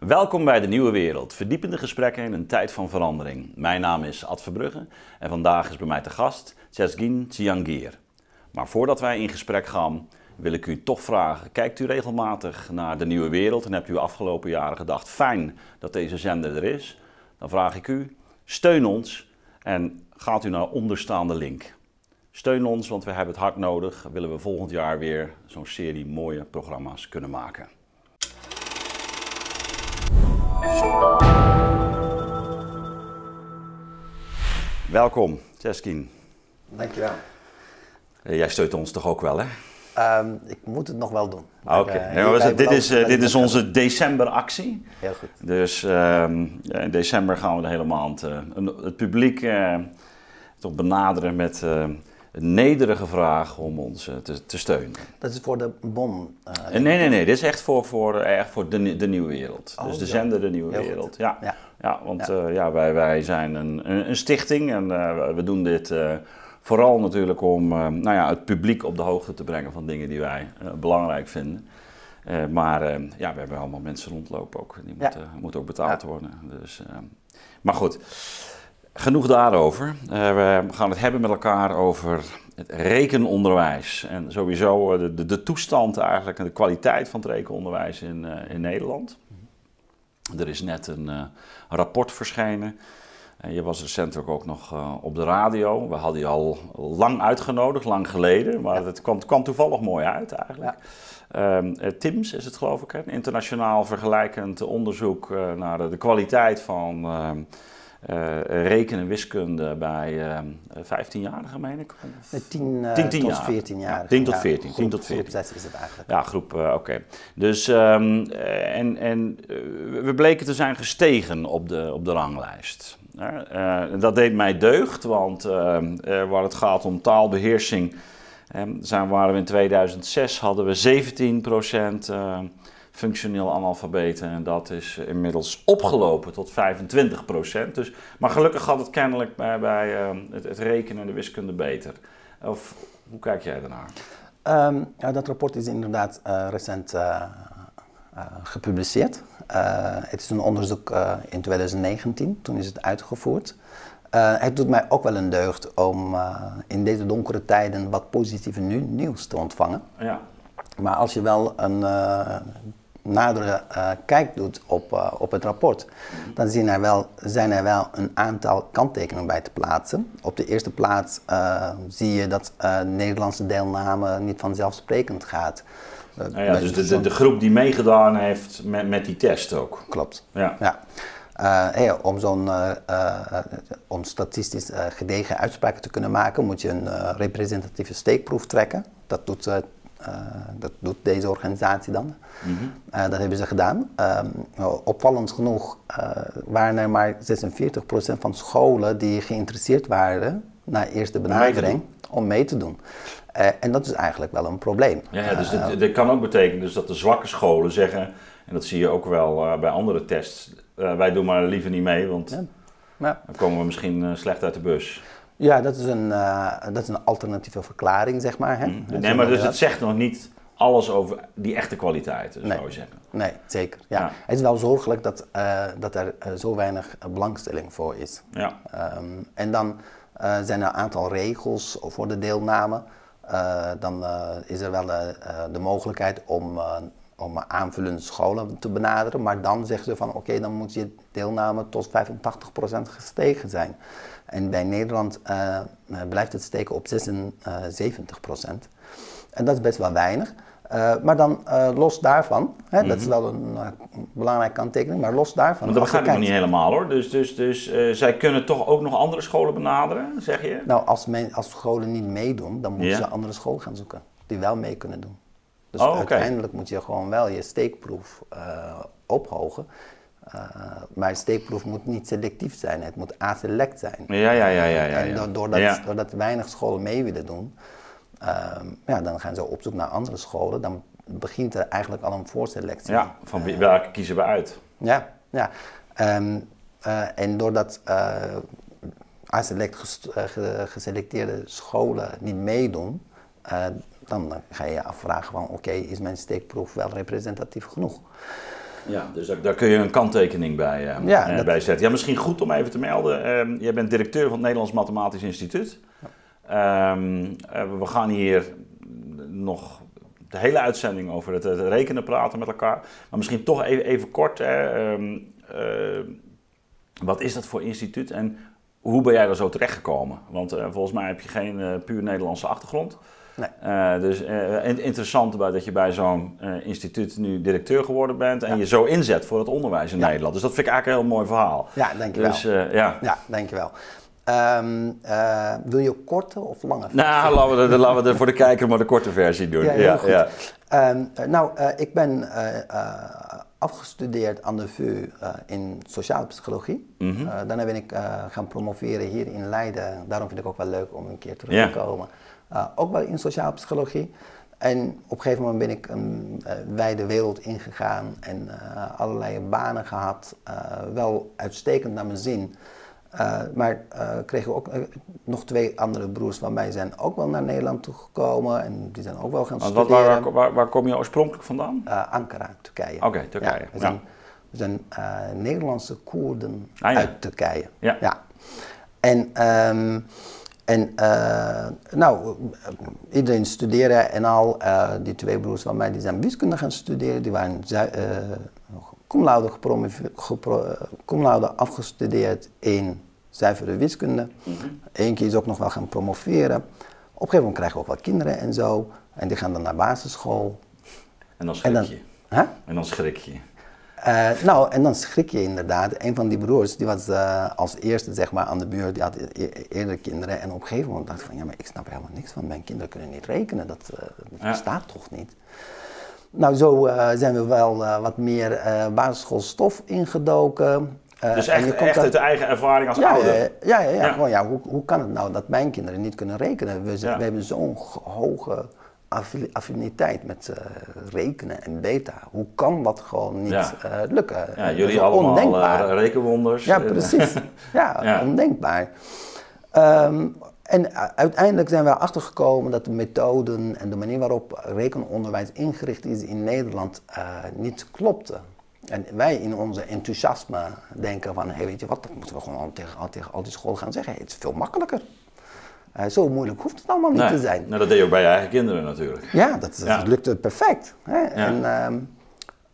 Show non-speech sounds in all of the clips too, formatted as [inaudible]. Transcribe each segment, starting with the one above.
Welkom bij de Nieuwe Wereld, verdiepende gesprekken in een tijd van verandering. Mijn naam is Ad Verbrugge en vandaag is bij mij te gast Chesgin Chiangir. Maar voordat wij in gesprek gaan, wil ik u toch vragen: kijkt u regelmatig naar de Nieuwe Wereld en hebt u afgelopen jaren gedacht: fijn dat deze zender er is? Dan vraag ik u: steun ons en gaat u naar onderstaande link. Steun ons, want we hebben het hard nodig. Willen we volgend jaar weer zo'n serie mooie programma's kunnen maken. Welkom, Jeskin. Dankjewel. Eh, Jij steunt ons toch ook wel, hè? Um, ik moet het nog wel doen. Ah, Oké, okay. uh, dit, is, uh, dit is onze decemberactie. Heel goed. Dus um, in december gaan we de hele maand uh, het publiek toch benaderen met nederige vraag om ons te, te, steunen. Dat is voor de bon? nee, nee, nee. Dit is echt voor, voor, echt voor de, de nieuwe wereld. Oh, dus de zender De Nieuwe Heel Wereld. Ja. ja. Ja. want ja. ja wij, wij zijn een, een, een stichting en we doen dit Vooral natuurlijk om nou ja, het publiek op de hoogte te brengen van dingen die wij belangrijk vinden. Maar ja, we hebben allemaal mensen rondlopen ook. Die moeten, ja. moeten ook betaald worden. Dus, maar goed, genoeg daarover. we gaan het hebben met elkaar over het rekenonderwijs. En sowieso de, de, de toestand eigenlijk en de kwaliteit van het rekenonderwijs in, in Nederland. Er is net een rapport verschenen je was recentelijk ook nog uh, op de radio. We hadden je al lang uitgenodigd, lang geleden. Maar ja. het kwam, kwam, toevallig mooi uit eigenlijk. Ja. Uh, TIMS is het geloof ik, hè? een internationaal vergelijkend onderzoek naar de, de, kwaliteit van rekenen en wiskunde bij 15-jarigen, meen ik. Of? 10, 10, 10 tot 14 jaar. 10 tot 14. Ja, 10 tot 14. Groep 6 is het eigenlijk. Ja, groep, oké. Okay. Dus, um, en, en we bleken te zijn gestegen op de, op de ranglijst. Uh, dat deed mij deugd, want uh, uh, waar het gaat om taalbeheersing, zijn, waren we in 2006 hadden we 17% functioneel analfabeten en dat is inmiddels opgelopen tot 25%. Dus, maar gelukkig gaat het kennelijk bij, bij het, het, rekenen en de wiskunde beter. Of hoe kijk jij daarnaar? Um, ja, dat rapport is inderdaad recent gepubliceerd. Uh, het is een onderzoek in 2019, toen is het uitgevoerd. Uh, het doet mij ook wel een deugd om in deze donkere tijden wat positieve nieuws te ontvangen. Ja. Maar als je wel een nadere kijk doet op, op het rapport, dan zijn er, wel, zijn er wel een aantal kanttekeningen bij te plaatsen. Op de eerste plaats zie je dat Nederlandse deelname niet vanzelfsprekend gaat. Nou ja, dus de, de, de, groep die meegedaan heeft met, met die test ook. Klopt. Ja. ja. Uh, hey, om zo'n uh, uh, om statistisch gedegen uitspraken te kunnen maken, moet je een representatieve steekproef trekken. Dat doet, dat doet deze organisatie dan. Mm -hmm. dat hebben ze gedaan. Um, opvallend genoeg waren er maar 46% van scholen die geïnteresseerd waren na eerste benadering om mee te doen. Uh, en dat is eigenlijk wel een probleem. Ja, ja dus dit, dit, kan ook betekenen dus dat de zwakke scholen zeggen, en dat zie je ook wel uh, bij andere tests, uh, wij doen maar liever niet mee, want ja. Ja. dan komen we misschien slecht uit de bus. Ja, dat is een, dat is een alternatieve verklaring, zeg maar. Hè? Mm. Nee, maar dus het zegt nog niet alles over die echte kwaliteit, nee. zou je zeggen. Nee, zeker. Ja. ja. Het is wel zorgelijk dat, dat er zo weinig belangstelling voor is. Ja. Um, en dan zijn er een aantal regels voor de deelname. Dan is er wel de mogelijkheid om, om aanvullende scholen te benaderen. Maar dan zeggen ze van oké, okay, dan moet je deelname tot 85% gestegen zijn. En bij Nederland blijft het steken op 76%. En dat is best wel weinig. Uh, maar dan uh, los daarvan, hè, mm -hmm. dat is wel een uh, belangrijke kanttekening, maar los daarvan. Dat begrijp ik nog niet helemaal hoor. Dus, dus, dus zij kunnen toch ook nog andere scholen benaderen, zeg je? Nou, als, men, als scholen niet meedoen, dan moeten ze andere scholen gaan zoeken die wel mee kunnen doen. Dus oh, okay. uiteindelijk moet je gewoon wel je steekproef ophogen. Maar steekproef moet niet selectief zijn, het moet aselect zijn. Ja, ja, ja. ja, ja, ja. En doordat, ja. doordat weinig scholen mee willen doen, uh, ja, dan gaan ze op zoek naar andere scholen. Dan begint er eigenlijk al een voorselectie. Ja, van wie, welke kiezen we uit? Ja, ja. Um, uh, en doordat A-select geselecteerde scholen niet meedoen, dan ga je je afvragen van oké, okay, is mijn steekproef wel representatief genoeg? Ja, dus daar, daar kun je een kanttekening bij, uh, ja, bij zetten. Ja, misschien goed om even te melden. Uh, jij bent directeur van het Nederlands Mathematisch Instituut. Ehm, we gaan hier nog de hele uitzending over het, rekenen praten met elkaar. Maar misschien toch even, even kort. Ehm, wat is dat voor instituut en hoe ben jij er zo terechtgekomen? Want volgens mij heb je geen puur Nederlandse achtergrond. Nee. Uh, dus uh, interessant dat je bij zo'n uh, instituut nu directeur geworden bent en je zo inzet voor het onderwijs in Nederland. Dus dat vind ik eigenlijk een heel mooi verhaal. Ja, dankjewel. Dus, ja. ja, dankjewel. Um, wil je korte of lange versie? Nou, laten we, de, laten we de, voor de kijker maar de korte versie doen. Ja, ja, ja. Um, nou, ik ben afgestudeerd aan de VU in sociale psychologie. Mm -hmm. daarna ben ik gaan promoveren hier in Leiden. Daarom vind ik ook wel leuk om een keer terug te komen. Uh, ook wel in sociale psychologie. En op een gegeven moment ben ik een uh, wijde wereld ingegaan en uh, allerlei banen gehad. wel uitstekend naar mijn zin. maar kregen we ook nog twee andere broers van mij zijn ook wel naar Nederland toegekomen en die zijn ook wel gaan studeren. Waar, waar, waar, kom je oorspronkelijk vandaan? Ankara, Turkije. Oké, Turkije. Ja, we zijn, we zijn Nederlandse Koerden ah, uit Turkije. Ja. ja. En um, en uh, nou, iedereen studeerde en al. Uh, die twee broers van mij die zijn wiskunde gaan studeren. Die waren uh, cum, laude afgestudeerd in zuivere wiskunde. Mm -hmm. Eén keer is ook nog wel gaan promoveren. Op een gegeven moment krijgen we ook wat kinderen en zo. En die gaan dan naar basisschool. En dan schrik je. En dan, en dan schrik je. Uh, nou, en dan schrik je inderdaad. Een van die broers, die was uh, als eerste zeg maar aan de buurt, die had e-, e-, eerder kinderen. En op een gegeven moment dacht ik van, ja, maar ik snap helemaal niks van. Mijn kinderen kunnen niet rekenen, dat, uh, dat ja. bestaat toch niet? Nou, zo zijn we wel wat meer basisschoolstof ingedoken. dus echt, echt uit de eigen ervaring als ouder? Ja, ja, ja, ja. Gewoon, ja hoe, hoe kan het nou dat mijn kinderen niet kunnen rekenen? We, we hebben zo'n hoge affiniteit met uh, rekenen en beta. Hoe kan dat gewoon niet ja. uh, lukken? Ja, jullie allemaal ondenkbaar. Uh, rekenwonders. Ja, precies. [laughs] ja, ja, ondenkbaar. Um, en uiteindelijk zijn we erachter gekomen dat de methoden en de manier waarop rekenonderwijs ingericht is in Nederland niet klopte. En wij in onze enthousiasme denken van, hey, weet je wat, dat moeten we gewoon tegen, tegen al die scholen gaan zeggen. het is veel makkelijker. Uh, zo moeilijk hoeft het allemaal niet te zijn. Nou, dat deed je ook bij je eigen kinderen natuurlijk. Ja, dat, dat lukte perfect. Hè? En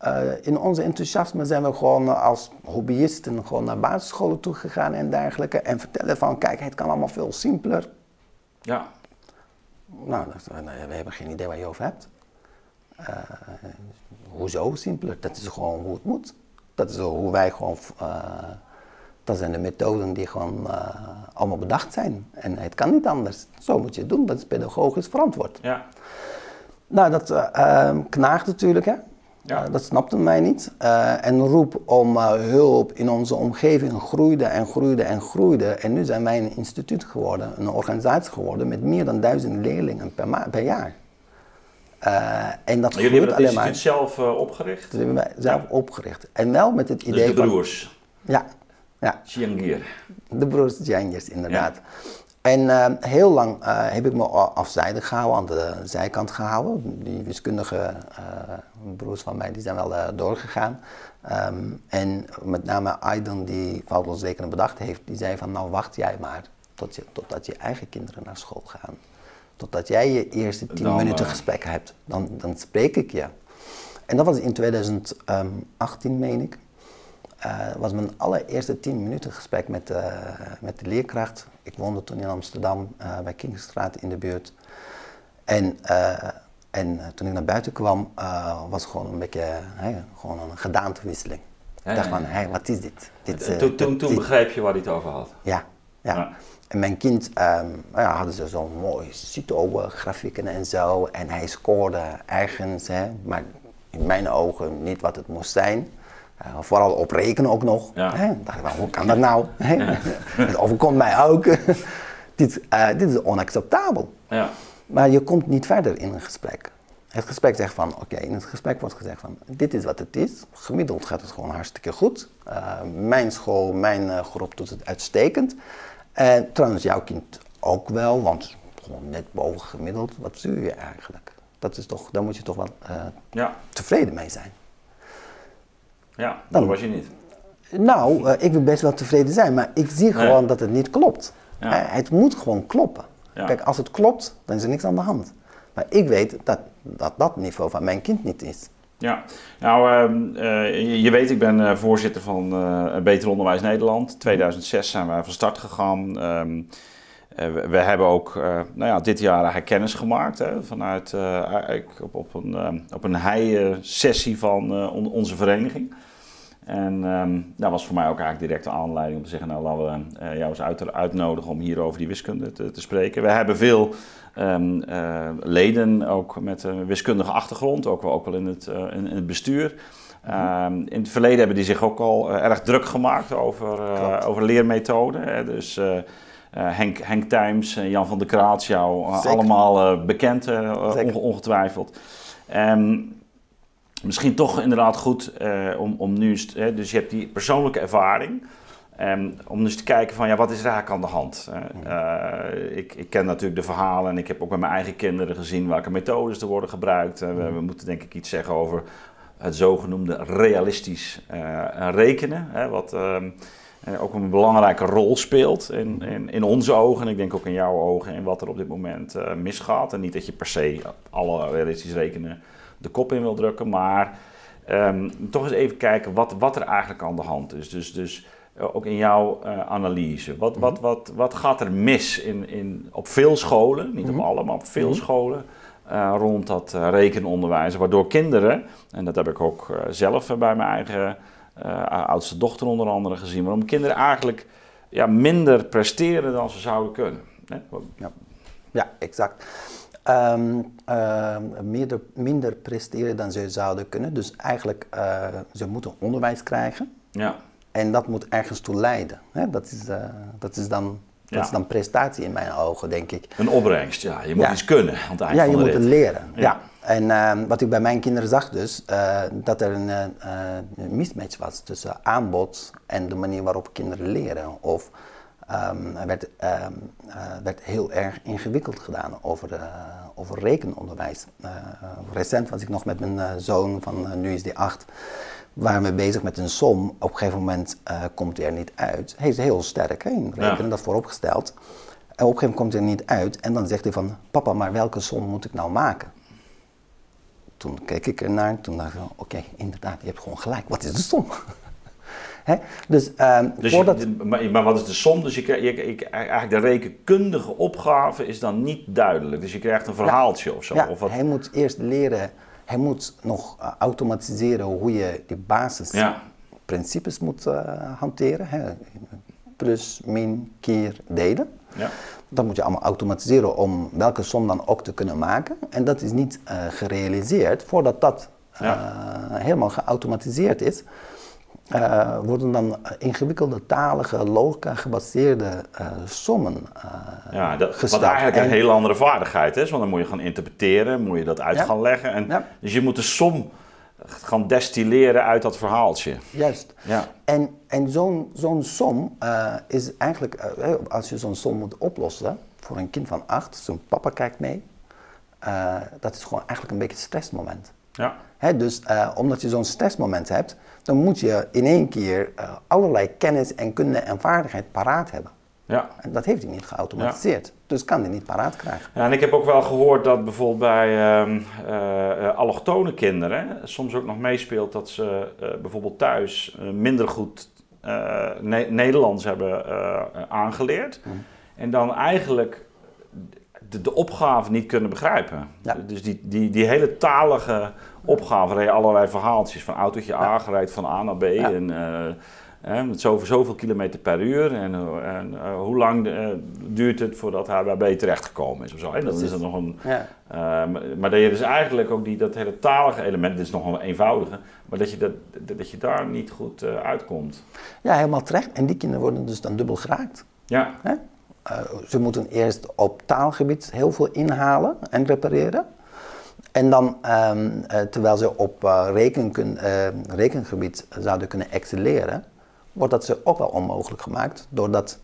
uh, uh, in onze enthousiasme zijn we gewoon als hobbyisten gewoon naar basisscholen toe gegaan en dergelijke. En vertellen van, kijk, het kan allemaal veel simpeler. Ja. Nou, dat, we hebben geen idee waar je over hebt. Uh, hoezo simpeler? Dat is gewoon hoe het moet. Dat is hoe wij gewoon dat zijn de methoden die gewoon uh, allemaal bedacht zijn. En het kan niet anders. Zo moet je het doen, dat is pedagogisch verantwoord. Ja. Nou, dat uh, knaagt natuurlijk, hè. Ja. Uh, dat snapte mij niet. en roep om hulp in onze omgeving groeide en groeide en groeide. En nu zijn wij een instituut geworden, een organisatie geworden met meer dan duizend leerlingen per, per jaar. en dat jullie hebben het instituut zelf opgericht? Dat hebben wij zelf opgericht. En wel met het dus idee dus de broers? Van, ja, ja. De broers Chiangir, inderdaad. En uh, heel lang uh, heb ik me afzijdig gehouden, aan de zijkant gehouden. Die wiskundige uh, broers van mij die zijn wel doorgegaan. Um, en met name Aydin, die foutloos bedacht heeft, die zei van nou wacht jij maar tot je, totdat je eigen kinderen naar school gaan. Totdat jij je eerste tien minuten gesprek hebt, dan, dan spreek ik je. En dat was in 2018, meen ik. Uh, was mijn allereerste 10 minuten gesprek met, uh, met de leerkracht. Ik woonde toen in Amsterdam uh, bij Kingstraat in de buurt. En, en toen ik naar buiten kwam, was het gewoon een beetje gewoon een gedaantewisseling. ik dacht van, hé, wat is dit? dit toen toen, toen begreep je waar hij het over had? Ja, ja. ja. En mijn kind um, ja, hadden ze zo'n mooi CITO-grafieken en zo. En hij scoorde ergens, hè, maar in mijn ogen niet wat het moest zijn. Uh, vooral op rekenen ook nog. Ja. Hè? dacht ik, hoe kan dat nou? [laughs] Het overkomt mij ook. [laughs] dit, uh, dit is onacceptabel. Ja. Maar je komt niet verder in een gesprek. Het gesprek zegt van, oké, in het gesprek wordt gezegd van, dit is wat het is. Gemiddeld gaat het gewoon hartstikke goed. Uh, mijn school, mijn groep doet het uitstekend. En trouwens, jouw kind ook wel, want gewoon net boven gemiddeld. Wat stuur je eigenlijk? Dat is toch, daar moet je toch wel ja. tevreden mee zijn. Ja, dan was je niet. Nou, uh, ik wil best wel tevreden zijn, maar ik zie gewoon dat het niet klopt. het moet gewoon kloppen. Kijk, als het klopt, dan is er niks aan de hand. Maar ik weet dat dat, dat niveau van mijn kind niet is. Ja, nou, ehm, eh, je, weet, ik ben uh, voorzitter van Beter Onderwijs Nederland. 2006 zijn wij van start gegaan. Um, we, hebben ook nou ja, dit jaar eigenlijk kennis gemaakt hè, vanuit op, op, een, ehm, op een hei-sessie van onze vereniging. En um, dat was voor mij ook eigenlijk direct de aanleiding om te zeggen, nou laten we jou eens uit, uitnodigen om hier over die wiskunde te, te spreken. We hebben veel um, uh, leden, ook met een wiskundige achtergrond, ook wel, ook wel in, het, uh, in, in, het bestuur. Um, in het verleden hebben die zich ook al erg druk gemaakt over, over leermethoden. Hè. Dus Henk, Henk Tijms, Jan van der Kraats, jou allemaal bekend, ongetwijfeld. Um, misschien toch inderdaad goed om, om nu, dus je hebt die persoonlijke ervaring. Um, om dus te kijken van ja, wat is er aan de hand? Uh, ik, ik, ken natuurlijk de verhalen en ik heb ook bij mijn eigen kinderen gezien welke methodes er worden gebruikt. We, we, moeten denk ik iets zeggen over het zogenoemde realistisch rekenen. Hè, wat um, ook een belangrijke rol speelt in, in, in, onze ogen en ik denk ook in jouw ogen in wat er op dit moment misgaat. En niet dat je per se alle realistisch rekenen de kop in wil drukken, maar um, toch eens even kijken wat, wat er eigenlijk aan de hand is. Dus, dus eh, ook in jouw uh, analyse. Wat, wat, mhm. wat, wat gaat er mis in, in, op veel scholen, niet op mhm. alle, maar op veel mhm. scholen, uh, rond dat rekenonderwijs, waardoor kinderen, en dat heb ik ook zelf bij mijn eigen oudste dochter onder andere gezien, waarom kinderen eigenlijk ja, minder presteren dan ze zouden kunnen. Ja. ja, exact. Um, minder, minder presteren dan ze zouden kunnen. Dus eigenlijk, ze moeten onderwijs krijgen. Ja. En dat moet ergens toe leiden. Hè? Dat, is, uh, dat, is dan, dat is dan prestatie in mijn ogen, denk ik. Een opbrengst, ja. Je moet iets kunnen aan het eind ja, Ja, je moet het leren. Ja. En uh, wat ik bij mijn kinderen zag dus, uh, dat er een, een, mismatch was tussen aanbod en de manier waarop kinderen leren. Of um, er werd, um, werd heel erg ingewikkeld gedaan over, over rekenonderwijs. recent was ik nog met mijn zoon van, nu is die acht waren we bezig met een som. Op een gegeven moment komt hij er niet uit. Hij is heel sterk in rekenen, dat vooropgesteld. En op een gegeven moment komt hij er niet uit. En dan zegt hij van, papa, maar welke som moet ik nou maken? Toen keek ik ernaar en toen dacht ik, oké, inderdaad, je hebt gewoon gelijk. Wat is de som? Dus, uh, dus maar, maar, wat is de som? Dus je, je, eigenlijk de rekenkundige opgave is dan niet duidelijk. Dus je krijgt een verhaaltje of zo. Ja, of wat? hij moet eerst leren hij moet nog uh, automatiseren hoe je die basisprincipes moet uh, hanteren. Hè. Plus, min, keer, delen. Ja. Dat moet je allemaal automatiseren om welke som dan ook te kunnen maken. En dat is niet uh, gerealiseerd voordat dat helemaal geautomatiseerd is uh, worden dan ingewikkelde talige, logica gebaseerde uh, sommen uh, ja, dat, Wat eigenlijk een heel andere vaardigheid is, want dan moet je gaan interpreteren, moet je dat uit gaan leggen. En, Dus je moet de som gaan destilleren uit dat verhaaltje. Juist. Ja. En, en zo'n zo'n som is eigenlijk, als je zo'n som moet oplossen voor een kind van acht, zo'n papa kijkt mee, dat is gewoon eigenlijk een beetje een stressmoment. Ja. He, dus omdat je zo'n stressmoment hebt, dan moet je in één keer uh, allerlei kennis en kunde en vaardigheid paraat hebben. Ja. En dat heeft hij niet geautomatiseerd. Dus kan hij niet paraat krijgen. Ja, en ik heb ook wel gehoord dat bijvoorbeeld bij uh, allochtone kinderen soms ook nog meespeelt dat ze bijvoorbeeld thuis minder goed ne Nederlands hebben aangeleerd. Mhm. En dan eigenlijk de, de opgave niet kunnen begrijpen. Ja. Dus die, die, die hele talige opgave, reed allerlei verhaaltjes van autootje A gereid van A naar B. En, uh, met zoveel, zoveel kilometer per uur. En, en uh, hoe lang uh, duurt het voordat hij bij B terechtgekomen is of zo. Hè? Dat is er nog een. Ja. maar, maar dat je dus eigenlijk ook die, dat hele talige element, dit is nog een eenvoudige, maar dat je, dat, dat je daar niet goed uitkomt. Ja, helemaal terecht. En die kinderen worden dus dan dubbel geraakt. Ja. Hè? Ze moeten eerst op taalgebied heel veel inhalen en repareren. En dan, um, terwijl ze op reken, uh, rekengebied zouden kunnen excelleren, wordt dat ze ook wel onmogelijk gemaakt, doordat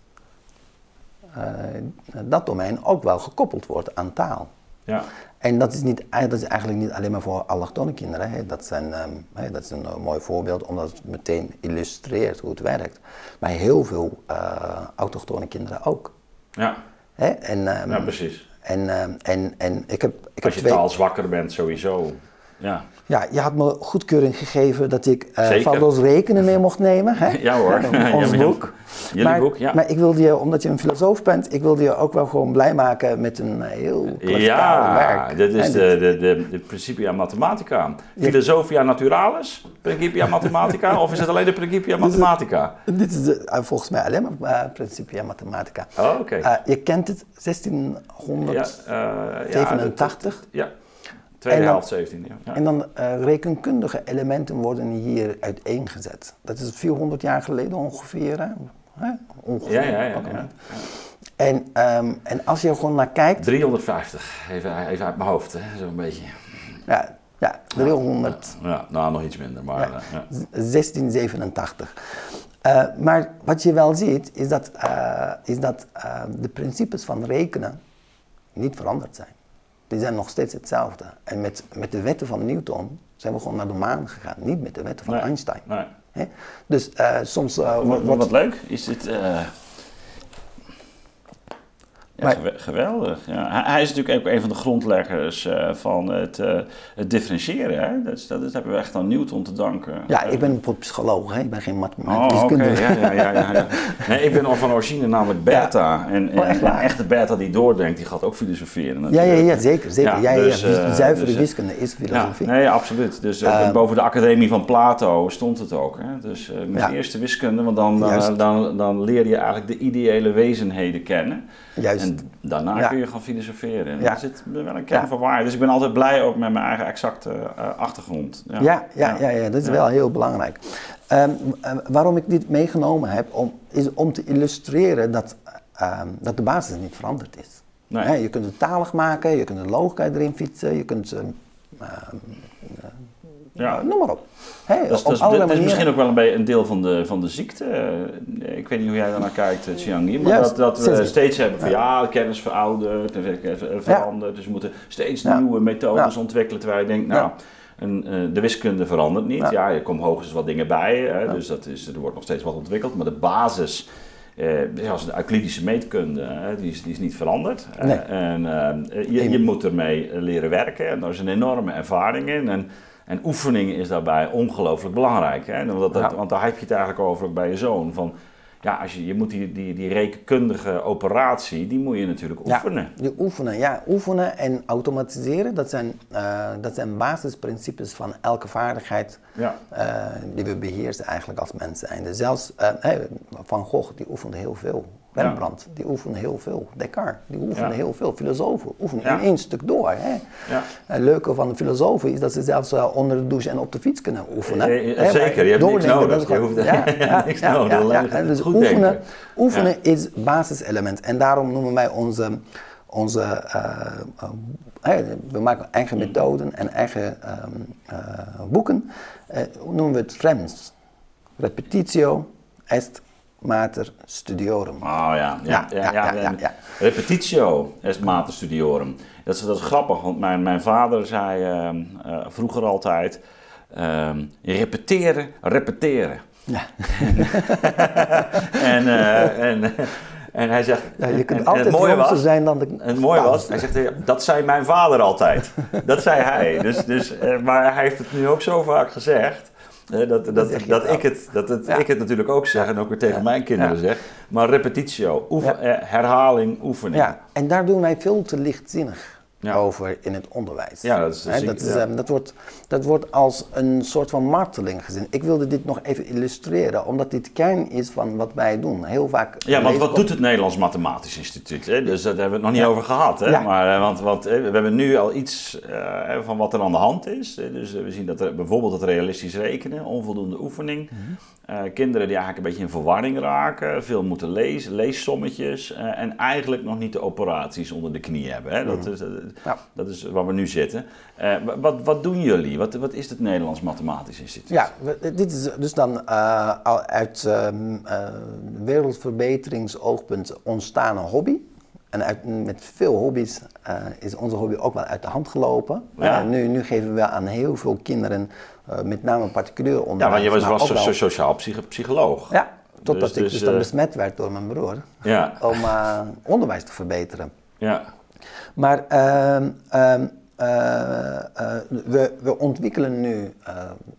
dat domein ook wel gekoppeld wordt aan taal. Ja. En dat is, niet, dat is eigenlijk niet alleen maar voor allochtone kinderen. Hè. Dat, zijn, um, dat is een mooi voorbeeld omdat het meteen illustreert hoe het werkt. Maar heel veel uh, autochtone kinderen ook. Ja. Hè? En, um, ja, precies. En, en, en ik heb, ik Als je twee... taal zwakker bent, sowieso. Ja. Ja, je had me goedkeuring gegeven dat ik uh, rekenen mee mocht nemen. Hè? Ja hoor, [laughs] ons boek. Jullie maar, boek, ja. Maar ik wilde je, omdat je een filosoof bent, ik wilde je ook wel gewoon blij maken met een heel ja, werk. Ja, dit is de, de, de, de Principia Mathematica. Philosophia Naturalis, Principia Mathematica, of is het alleen de Principia Mathematica? Dit is, de, uh, volgens mij alleen maar uh, Principia Mathematica. Oh, oké. Okay. je kent het, 1687. ja. Tweede helft 17, ja. En dan uh, rekenkundige elementen worden hier uiteengezet. Dat is 400 jaar geleden ongeveer. Hè? Ongeveer. Ja, ja, ja. ja, En, um, en als je er gewoon naar kijkt... 350, even, even uit mijn hoofd, zo'n beetje. Ja, ja 300... Ja, nou, nog iets minder, maar... Ja, 1687. Uh, maar wat je wel ziet, is dat, is dat de principes van rekenen niet veranderd zijn die zijn nog steeds hetzelfde. En met, met de wetten van Newton zijn we gewoon naar de maan gegaan, niet met de wetten van Einstein. Nee. Dus uh, soms... Uh, wat, wat, leuk, is dit... Uh, ja, geweldig. Ja. Hij is natuurlijk ook een van de grondleggers uh, van het, uh, het differentiëren. Hè? Dat, dat, dat, hebben we echt aan Newton te danken. Ja, ik ben een psycholoog, hè? ik ben geen mathematicus. Oh, okay. ja, ja, ja, ja, Nee, ik ben al van origine namelijk beta. En, en, oh, echt een echte beta die doordenkt, die gaat ook filosoferen. Ja, ja, ja, zeker. zeker. Ja, dus, uh, zuivere dus, wiskunde is filosofie. nee, absoluut. Dus ehm, boven de academie van Plato stond het ook. Hè? Dus met eerste wiskunde, want dan, dan, dan, dan leer je eigenlijk de ideële wezenheden kennen. Juist. En daarna kun je gaan filosoferen. En ja. zit wel een kern van waarheid. Dus ik ben altijd blij ook met mijn eigen exacte uh, achtergrond. Ja, ja, ja, ja, dat is wel heel belangrijk. Um, uh, waarom ik dit meegenomen heb, om, is om te illustreren dat, um, dat de basis niet veranderd is. Nee. je kunt het talig maken, je kunt de logica erin fietsen, je kunt... Uh, ja. noem maar op. Hey, dat, is, dat, is, misschien ook wel een, beetje een deel van de, van de ziekte. Eh, ik weet niet hoe jij daarnaar kijkt, Chiang eh, maar dat, dat we steeds hebben van ja, kennis verouderd en veranderd. Dus we moeten steeds nieuwe methodes ontwikkelen. Terwijl je denkt, nou, een, uh, de wiskunde verandert niet. Ja, je komt hoogstens wat dingen bij, hè, dus dat is, er wordt nog steeds wat ontwikkeld. Maar de basis uh, als de Euclidische meetkunde, die, is, die is niet veranderd. Nee. en je, je moet ermee leren werken en daar is een enorme ervaring in. En, en oefening is daarbij ongelooflijk belangrijk. Hè? Want, dat, want daar heb je het eigenlijk over bij je zoon. Van, ja, als je, je moet die, die, die rekenkundige operatie, die moet je natuurlijk oefenen. Ja, die oefenen, ja. Oefenen en automatiseren, dat zijn, uh, dat zijn basisprincipes van elke vaardigheid ja. uh, die we beheersen eigenlijk als mens zijn. Dus zelfs uh, Van Gogh, die oefende heel veel. Rembrandt, die oefende heel veel. Descartes, die oefende heel veel. Filosofen oefenen in één stuk door. Hè. Het leuke van de filosofen is dat ze zelfs uh, onder de douche en op de fiets kunnen oefenen. Ja, zeker, je hebt niks nodig. Je hoeft ja, [laughs] ja, niks nodig. Dus oefenen, oefenen is basiselement. En daarom noemen wij onze... onze uh, uh, we maken eigen methoden en eigen um, boeken. noemen we het REMS. Repetitio est mater studiorum. Oh ja, ja, ja, ja, ja, ja Repetitio est mater studiorum. Dat is, dat is grappig, want mijn, mijn vader zei uh, vroeger altijd: uh, repeteren, repeteren. Ja. [laughs] en, uh, en, en hij zegt. Ja, je kunt en, altijd het zijn dan de. Het mooie was, hij zegt: dat zei mijn vader altijd. [laughs] dat zei hij. Dus, dus, maar hij heeft het nu ook zo vaak gezegd dat, dat, dat, dat ik, het, dat het, ik het natuurlijk ook zeg en ook weer tegen mijn kinderen zeg. Maar repetitio, oefen, eh, herhaling, oefening. Ja, en daar doen wij veel te lichtzinnig over in het onderwijs. Ja, dat is, He, dat, is ehm, dat, wordt, dat wordt als een soort van marteling gezien. Ik wilde dit nog even illustreren, omdat dit kern is van wat wij doen. Heel vaak. Ja, want wat doet het Nederlands Mathematisch Instituut? Hè? Dus daar hebben we het nog niet over gehad. Hè? Maar, eh, want, want we hebben nu al iets uh, van wat er aan de hand is. Dus we zien dat er bijvoorbeeld het realistisch rekenen, onvoldoende oefening. Mhm. Uh, kinderen die eigenlijk een beetje in verwarring raken, veel moeten lezen, leessommetjes uh, en eigenlijk nog niet de operaties onder de knie hebben. Hè? Dat, mhm. is, uh, ja. dat is waar we nu zitten. wat, wat doen jullie? Wat, wat is het Nederlands Mathematisch Instituut? Ja, dit is dus dan uit um, wereldverbeteringsoogpunt ontstaande hobby. En uit, met veel hobby's uh, is onze hobby ook wel uit de hand gelopen. Ja. Uh, nu, nu, geven we aan heel veel kinderen, uh, met name particulier onderwijs. Ja, want je was, was so, sociaal psycholoog. Ja, totdat dus, ik dus, dus dan besmet werd door mijn broer. Ja. Om onderwijs te verbeteren. Ja. Maar ehm, ehm, we, we, ontwikkelen nu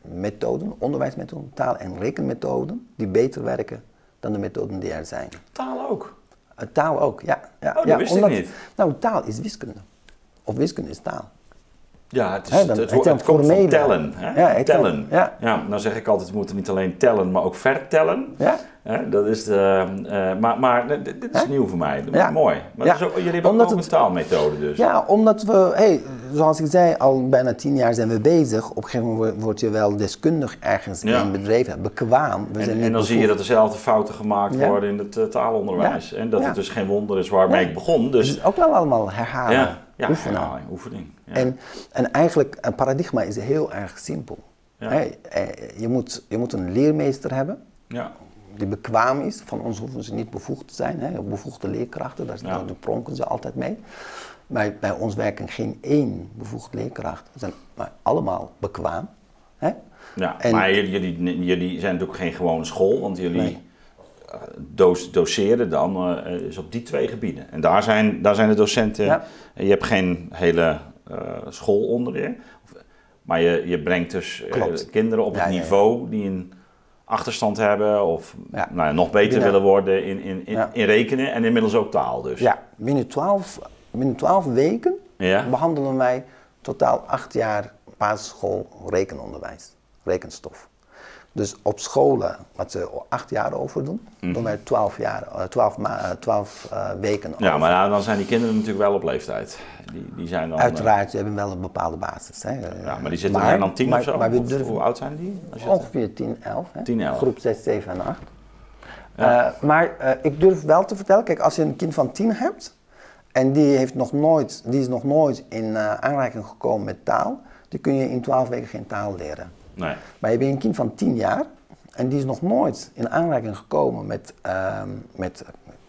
methoden, onderwijsmethoden, taal- en rekenmethoden, die beter werken dan de methoden die er zijn. Taal ook? Taal ook, ja. ja oh, dat ja, wist omdat, ik niet. Nou, taal is wiskunde. Of wiskunde is taal. Ja, het, is, He, dan, het, het, het komt van tellen. Hè? Ja, tellen. Ja. ja, nou zeg ik altijd, we moeten niet alleen tellen, maar ook vertellen. Ja. dat is de, uh, maar, maar dit is nieuw voor mij. Ja. Mooi. Maar ja. ook, jullie hebben omdat ook een taalmethode dus. Ja, omdat we, hey, zoals ik zei, al bijna tien jaar zijn we bezig. Op een gegeven moment word je wel deskundig ergens in een bedrijf, bekwaam. We en, zijn en dan zie je dat dezelfde fouten gemaakt worden in het uh, taalonderwijs. En dat het dus geen wonder is waarmee ik begon. Dus... Het is ook wel allemaal herhalen. Ja, oefening. oefening. Ja. En, en eigenlijk, een paradigma is heel erg simpel. Ja. je, moet, je moet een leermeester hebben ja. die bekwaam is. Van ons hoeven ze niet bevoegd te zijn. Bevoegde leerkrachten, daar, ja. daar pronken ze altijd mee. Maar bij ons werken geen één bevoegd leerkracht. Ze zijn maar allemaal bekwaam. Ja, en, maar jullie, jullie zijn natuurlijk geen gewone school, want jullie doseren dan uh, is op die twee gebieden. En daar zijn, daar zijn de docenten. Ja. Je hebt geen hele uh, school onder je. Maar je, je brengt dus uh, kinderen op het niveau die een achterstand hebben of nou, nog beter willen worden in, in, in, in, rekenen en inmiddels ook taal. Dus. Ja, binnen twaalf, binnen twaalf weken behandelen wij totaal acht jaar basisschool rekenonderwijs, rekenstof. Dus op scholen, wat ze acht jaar over doen, mm. doen wij twaalf, jaar, eh, twaalf, ma twaalf uh, weken over. Ja, maar nou, dan zijn die kinderen natuurlijk wel op leeftijd. Die, die zijn dan, Uiteraard, uh, ze hebben wel een bepaalde basis. Hè. Ja, maar die zitten maar, dan tien maar, of zo? Maar we durven, hoe oud zijn die? Ongeveer 10, 11. Hè? 10, 11. Groep 6, 7 en 8. Ja. Uh, maar ik durf wel te vertellen, kijk, als je een kind van 10 hebt en die, heeft nog nooit, die is nog nooit in aanraking gekomen met taal, die kun je in 12 weken geen taal leren. Nee. Maar je bent een kind van 10 jaar en die is nog nooit in aanraking gekomen met, uh, met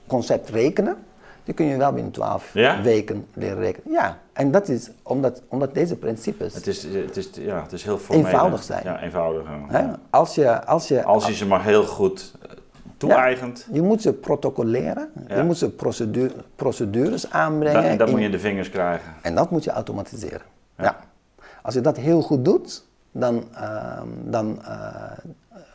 concept rekenen. Die kun je wel binnen 12 weken leren rekenen. Ja, en dat is omdat, omdat deze principes. Het is, het is, ja, het is heel formeel. Eenvoudig zijn. Ja, eenvoudig. Als, je, als, je, als je ze maar heel goed eh, toe-eigent. je moet ze protocoleren, je moet ze procedure, procedures aanbrengen. en dat moet je in de vingers krijgen. En dat moet je automatiseren. ja. Als je dat heel goed doet, dan, ehm, dan, eh,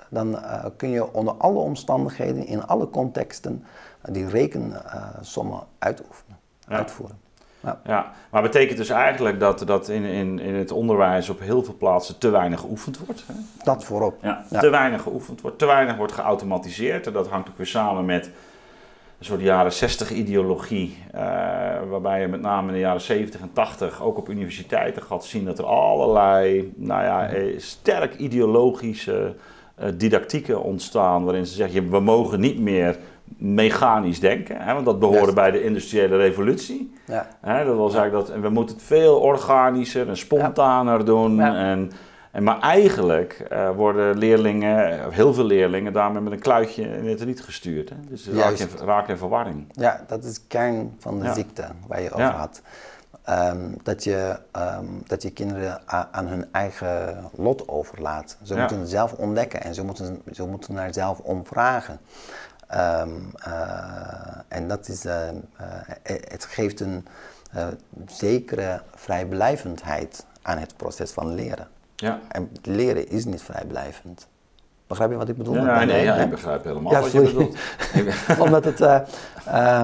dan eh, kun je onder alle omstandigheden, in alle contexten, die rekensommen uitoefenen, uitvoeren. Ja. ja. maar betekent dus eigenlijk dat, dat in, in, in het onderwijs op heel veel plaatsen te weinig geoefend wordt? Hè? Dat voorop. Ja, Te weinig geoefend wordt, te weinig wordt geautomatiseerd. En dat hangt ook weer samen met een soort jaren 60 ideologie, uh, waarbij je met name in de jaren 70 en 80 ook op universiteiten gaat zien dat er allerlei, nou ja, eh, sterk ideologische uh, didactieken ontstaan, waarin ze zeggen, we mogen niet meer mechanisch denken, hè, want dat behoorde bij de industriële revolutie. Ja. Hè, dat was eigenlijk dat, en we moeten het veel organischer en spontaner doen. En, en, maar eigenlijk uh, worden leerlingen, heel veel leerlingen, daarmee met een kluitje in het niet gestuurd. Hè? Dus ze raken in, raak in verwarring. Ja, dat is kern van de ziekte waar je over had. Um, dat, je, um, dat je kinderen aan hun eigen lot overlaat. Ze moeten zelf ontdekken en ze moeten, ze moeten naar zelf omvragen. Um, uh, en dat is, uh, het geeft een zekere vrijblijvendheid aan het proces van leren. Ja. En leren is niet vrijblijvend. Begrijp je wat ik bedoel? Ja, nee, ja, ik begrijp helemaal ja, wat je bedoelt. [laughs] Omdat het, uh, uh,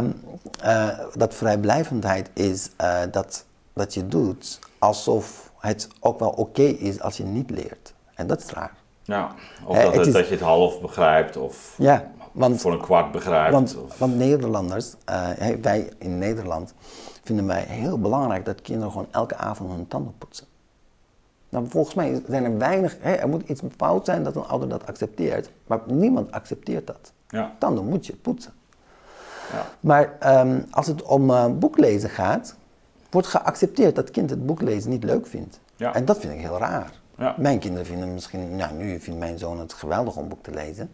uh, dat vrijblijvendheid is dat, dat je doet alsof het ook wel oké is als je niet leert. En dat is raar. Ja, of dat, het, dat je het half begrijpt of ja, want, voor een kwart begrijpt. Want, want Nederlanders, wij in Nederland, vinden wij heel belangrijk dat kinderen gewoon elke avond hun tanden poetsen. Nou, volgens mij zijn er weinig, hè, er moet iets fout zijn dat een ouder dat accepteert, maar niemand accepteert dat. Ja. Dan moet je poetsen. Ja. Maar um, als het om uh, boeklezen gaat, wordt geaccepteerd dat het kind het boeklezen niet leuk vindt. Ja. En dat vind ik heel raar. Ja. Mijn kinderen vinden misschien, nou nu vindt mijn zoon het geweldig om boek te lezen,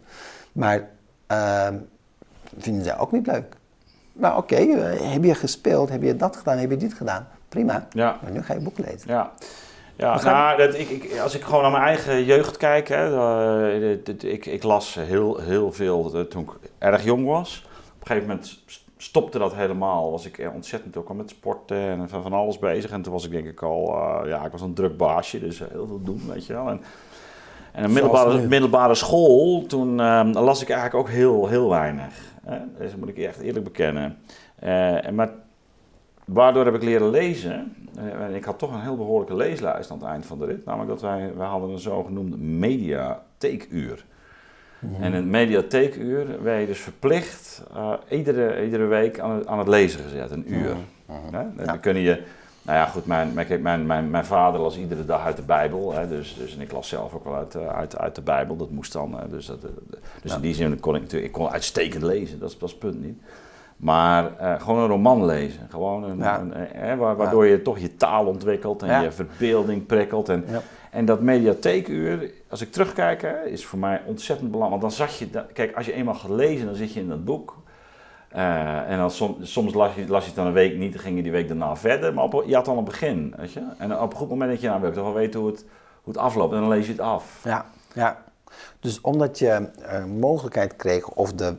maar uh, vinden zij ook niet leuk. nou oké, heb je gespeeld, heb je dat gedaan, heb je dit gedaan? Prima, ja. maar nu ga je boek lezen. Ja. Ja, nou, dat, ik, ik, als ik gewoon naar mijn eigen jeugd kijk, hè, ik, ik, las heel, heel veel toen ik erg jong was. Op een gegeven moment stopte dat helemaal. Was ik ontzettend ook al met sporten en van, van alles bezig. En toen was ik denk ik al, uh, ja, ik was een druk baasje, dus heel veel doen, weet je wel. En, en een middelbare, middelbare school, toen uh, las ik eigenlijk ook heel, heel weinig. Hè? Dus dat moet ik echt eerlijk bekennen. En maar waardoor heb ik leren lezen. En ik had toch een heel behoorlijke leeslijst aan het eind van de rit. Namelijk dat wij, wij hadden een zogenoemde mediatheekuur. En een mediatheekuur werd je dus verplicht uh, iedere, iedere week aan het, aan het lezen gezet, een uur. Dan kun je, nou ja goed, mijn, mijn, mijn, mijn vader las iedere dag uit de Bijbel. Hè, dus, dus, en ik las zelf ook wel uit, eh, uit, uit de Bijbel, dat moest dan. dus dat, eh, dus in die zin kon ik natuurlijk, ik kon uitstekend lezen, dat is, dat is het punt niet. Maar uh, gewoon een roman lezen. Gewoon een, een, waardoor je toch je taal ontwikkelt en je verbeelding prikkelt. En, en dat mediatheekuur, als ik terugkijk, hè, is voor mij ontzettend belangrijk. Want dan zag je, kijk, als je eenmaal gaat lezen, dan zit je in dat boek. Uh, en dan soms, soms las, je, las je het dan een week niet, dan ging je die week daarna verder. Maar op, je had al een begin, weet je. En op een goed moment dat je nou wil, toch wel weten hoe het, hoe het afloopt. En dan lees je het af. Ja, ja. Dus omdat je uh, mogelijkheid kreeg of de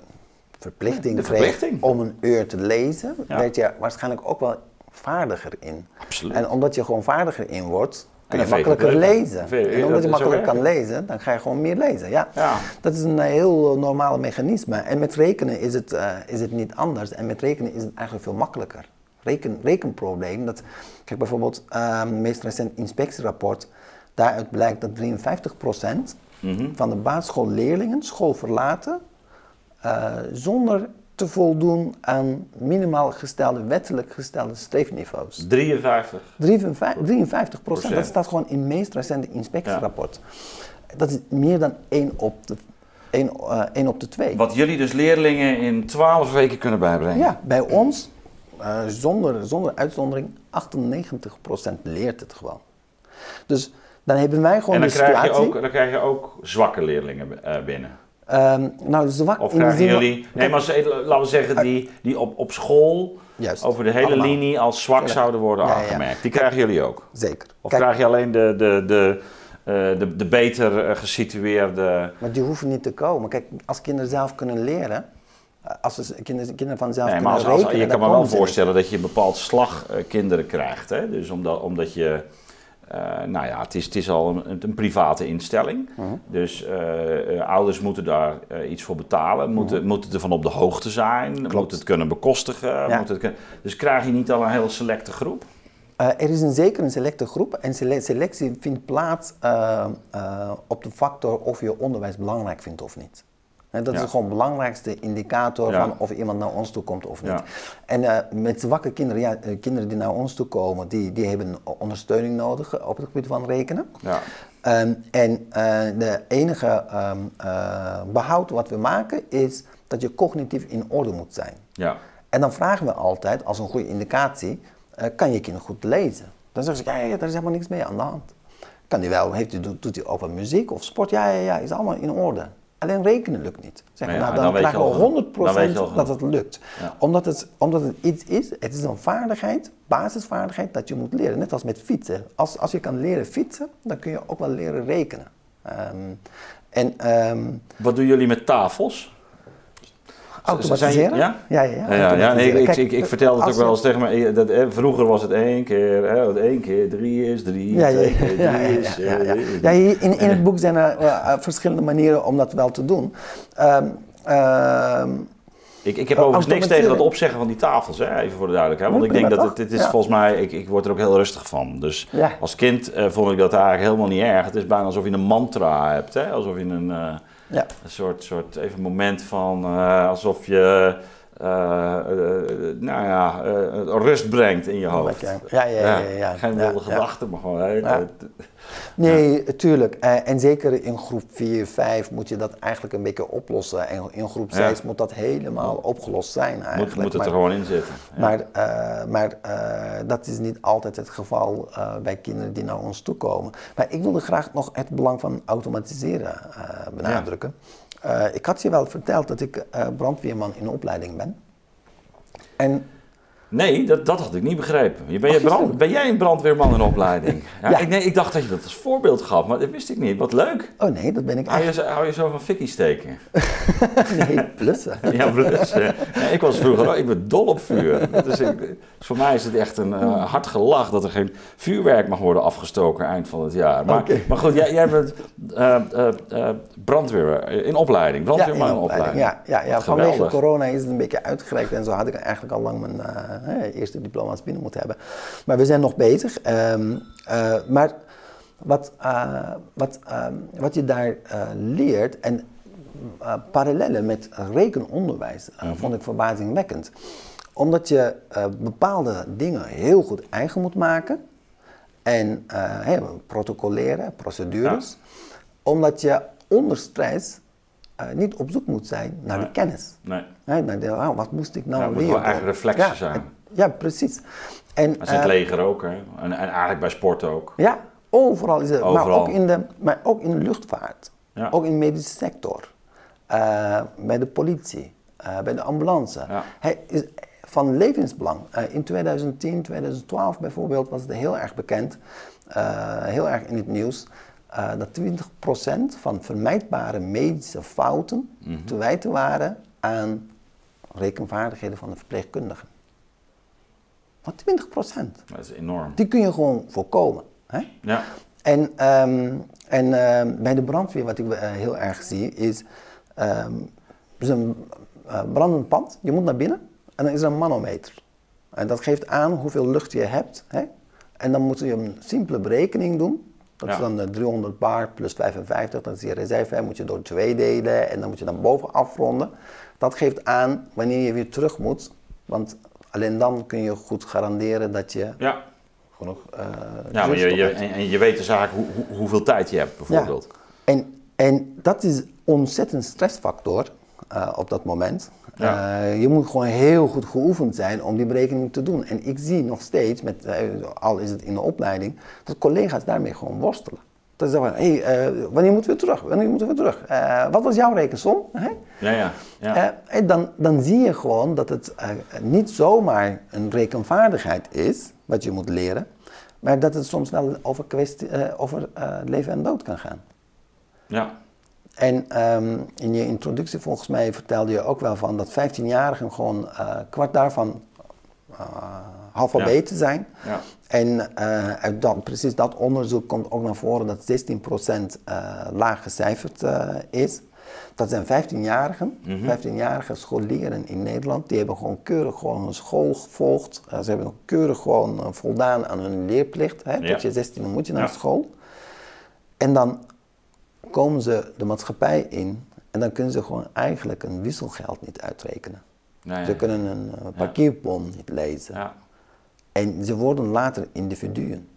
verplichting, de verplichting. kreeg om een uur te lezen, werd je waarschijnlijk ook wel vaardiger in. Absoluut. En omdat je gewoon vaardiger in wordt, kun je makkelijker lezen. en omdat je makkelijker kan lezen, dan ga je gewoon meer lezen. Ja. ja. Dat is een heel normaal mechanisme. En met rekenen is het, uh, is het niet anders. En met rekenen is het eigenlijk veel makkelijker. Reken, rekenprobleem, dat, kijk bijvoorbeeld, uh, het meest recent inspectierapport, daaruit blijkt dat 53% mm van de basisschoolleerlingen school verlaten uh, zonder te voldoen aan minimaal gestelde, wettelijk gestelde streefniveaus. 53? 53, procent. Dat staat gewoon in het meest recente inspectierapport. Dat is meer dan 1 op de 1, uh, 1 op de 2. Wat jullie dus leerlingen in 12 weken kunnen bijbrengen? Ja, bij ons, uh, zonder, zonder uitzondering, 98% leert het gewoon. Dus dan hebben wij gewoon en dan de krijg situatie... Je ook, dan krijg je ook zwakke leerlingen binnen? Um, nou, zwak of jullie, nee, maar laten we zeggen, die, die op, op school Juist, over de hele linie als zwak zouden worden aangemerkt. Die krijgen jullie ook? Zeker. Of krijg je alleen de, de, de, uh, de, de beter uh, gesitueerde... Maar die hoeven niet te komen. Kijk, als kinderen zelf kunnen leren, eh, als ze kinderen, kinderen vanzelf nee, kunnen als, rekenen... je kan me wel voorstellen dat je een bepaald slag kinderen krijgt. Hè? Dus omdat, omdat je uh, nou ja, het is, het is al een, een private instelling. Uh. -huh. Dus uh, ouders moeten daar iets voor betalen, moeten. -huh. moeten ervan op de hoogte zijn, Klopt. moeten het kunnen bekostigen. Ja. Moeten het kunnen... Dus krijg je niet al een hele selecte groep? er is een, zeker een selecte groep en selectie vindt plaats op de factor of je onderwijs belangrijk vindt of niet. En dat is gewoon de belangrijkste indicator van of iemand naar ons toe komt of niet. En uh, met zwakke kinderen, ja, uh, kinderen die naar ons toe komen, die, die hebben ondersteuning nodig op het gebied van rekenen. Ja. Um, en uh, de enige um, behoud wat we maken is dat je cognitief in orde moet zijn. Ja. En dan vragen we altijd, als een goede indicatie, kan je kind goed lezen? Dan zeggen ze, ja, ja, daar is helemaal niks mee aan de hand. Kan hij wel, heeft hij, doet hij ook wat muziek of sport? Ja, ja, ja, is allemaal in orde. Alleen rekenen lukt niet. Zeg, nou, dan, dan krijgen we 100% dat het lukt. Omdat, het, omdat het iets is, het is een vaardigheid, basisvaardigheid dat je moet leren. Net als met fietsen. Als, als je kan leren fietsen, dan kun je ook wel leren rekenen. Um, en, um, Wat doen jullie met tafels? Automatiseren? Ja? Ja, ja. ja, ja, ja nee, ik, ik, ik, vertel het ook wel eens tegen me. Dat, eh, vroeger was het één keer, hè, één keer drie is drie, ja, twee keer drie ja, is... Ja, ja, ja. in, in het boek zijn er uh, verschillende manieren om dat wel te doen. Um, um, ik, ik heb overigens niks tegen dat opzeggen van die tafels, hè, even voor de duidelijkheid. Want ik denk dat het, dit is volgens mij, ik, ik word er ook heel rustig van. Dus als kind uh, vond ik dat eigenlijk helemaal niet erg. Het is bijna alsof je een mantra hebt, hè? alsof je een... Uh, ja. Een soort, soort even moment van uh, alsof je nou ja, rust brengt in je hoofd. Ja, ja, ja. Geen wilde gedachten, maar gewoon. Nee, tuurlijk. en zeker in groep 4, 5 moet je dat eigenlijk een beetje oplossen. En in groep 6 moet dat helemaal opgelost zijn eigenlijk. Moet, moet het er gewoon in zitten. Maar, maar dat is niet altijd het geval bij kinderen die naar ons toe komen. Maar ik wilde graag nog het belang van automatiseren benadrukken. Ik had je wel verteld dat ik uh, brandweerman in opleiding ben. En Nee, dat, dat had ik niet begrepen. Ben, je brand, ben jij een brandweerman in opleiding? [laughs] Ja, Ik, nee, ik dacht dat je dat als voorbeeld gaf, maar dat wist ik niet. Wat leuk. Oh nee, dat ben ik hou je, hou je zo van fikkie steken? [laughs] nee, blussen. [laughs] ja, blussen. ik was vroeger ik ben dol op vuur. Dus, ik, voor mij is het echt een uh, hard gelach dat er geen vuurwerk mag worden afgestoken eind van het jaar. Maar, maar goed, jij, jij bent uh, uh, brandweer in opleiding, brandweerman ja, in, opleiding. Ja, ja, ja vanwege corona is het een beetje uitgereikt en zo had ik eigenlijk al lang mijn eerste diploma's binnen moeten hebben. Maar we zijn nog bezig. Ehm, uh, maar wat, uh, wat, uh, wat je daar eh, leert en parallellen met rekenonderwijs mm -hmm. vond ik verbazingwekkend. Omdat je bepaalde dingen heel goed eigen moet maken en hey, protocoleren, procedures. Omdat je onder stress niet op zoek moet zijn naar de kennis. Nee. Nee oh, wat moest ik nou ja, leren? Het moet wel eigen reflexen zijn. Ja, precies. En, dat is het leger ook, hè? En, en, eigenlijk bij sport ook. Ja, overal is het. Overal. Maar, ook in de, maar ook in de luchtvaart. Ja. Ook in de medische sector. Uh, bij de politie. Uh, bij de ambulance. Ja. Hij is van levensbelang. In 2010, 2012 bijvoorbeeld was het heel erg bekend. heel erg in het nieuws. dat 20% van vermijdbare medische fouten mm -hmm. te wijten waren aan rekenvaardigheden van de verpleegkundigen. Maar 20 procent. Dat is enorm. Die kun je gewoon voorkomen. Hè? Ja. En, um, en um, bij de brandweer, wat ik uh, heel erg zie, is. Um, is een uh, brandend pand. Je moet naar binnen en dan is er een manometer. En dat geeft aan hoeveel lucht je hebt. Hè? En dan moet je een simpele berekening doen. Dat ja. is dan de 300 bar plus 55, dat is je reserve. Moet je door twee delen en dan moet je dan boven afronden. Dat geeft aan wanneer je weer terug moet. Want Alleen dan kun je goed garanderen dat je ja. genoeg. Uh, ja, maar je, je, en, je weet de zaak hoe, hoeveel tijd je hebt, bijvoorbeeld. Ja. En, en dat is ontzettend stressfactor uh, op dat moment. Ja. Uh, je moet gewoon heel goed geoefend zijn om die berekening te doen. En ik zie nog steeds, met, al is het in de opleiding, dat collega's daarmee gewoon worstelen. Dat ze zeggen, hé, hey, wanneer moeten we terug? Wanneer moeten we terug? Wat was jouw rekensom? Ja, ja. ja. En dan, dan zie je gewoon dat het niet zomaar een rekenvaardigheid is, wat je moet leren, maar dat het soms wel over, kwestie, over leven en dood kan gaan. Ja. En um, in je introductie volgens mij vertelde je ook wel van dat 15-jarigen gewoon kwart daarvan alfabeten ja. zijn. Ja. En uh, uit dat, precies dat onderzoek komt ook naar voren dat 16% uh, eh, laag gecijferd uh, is. Dat zijn 15-jarigen, mm -hmm. 15-jarige scholieren in Nederland. Die hebben gewoon keurig gewoon hun school gevolgd. ze hebben keurig gewoon voldaan aan hun leerplicht. Hè? Ja. Tot je 16 moet je naar school. En dan komen ze de maatschappij in en dan kunnen ze gewoon eigenlijk een wisselgeld niet uitrekenen. Nee, ze kunnen een parkeerbon niet lezen. En ze worden later individuen.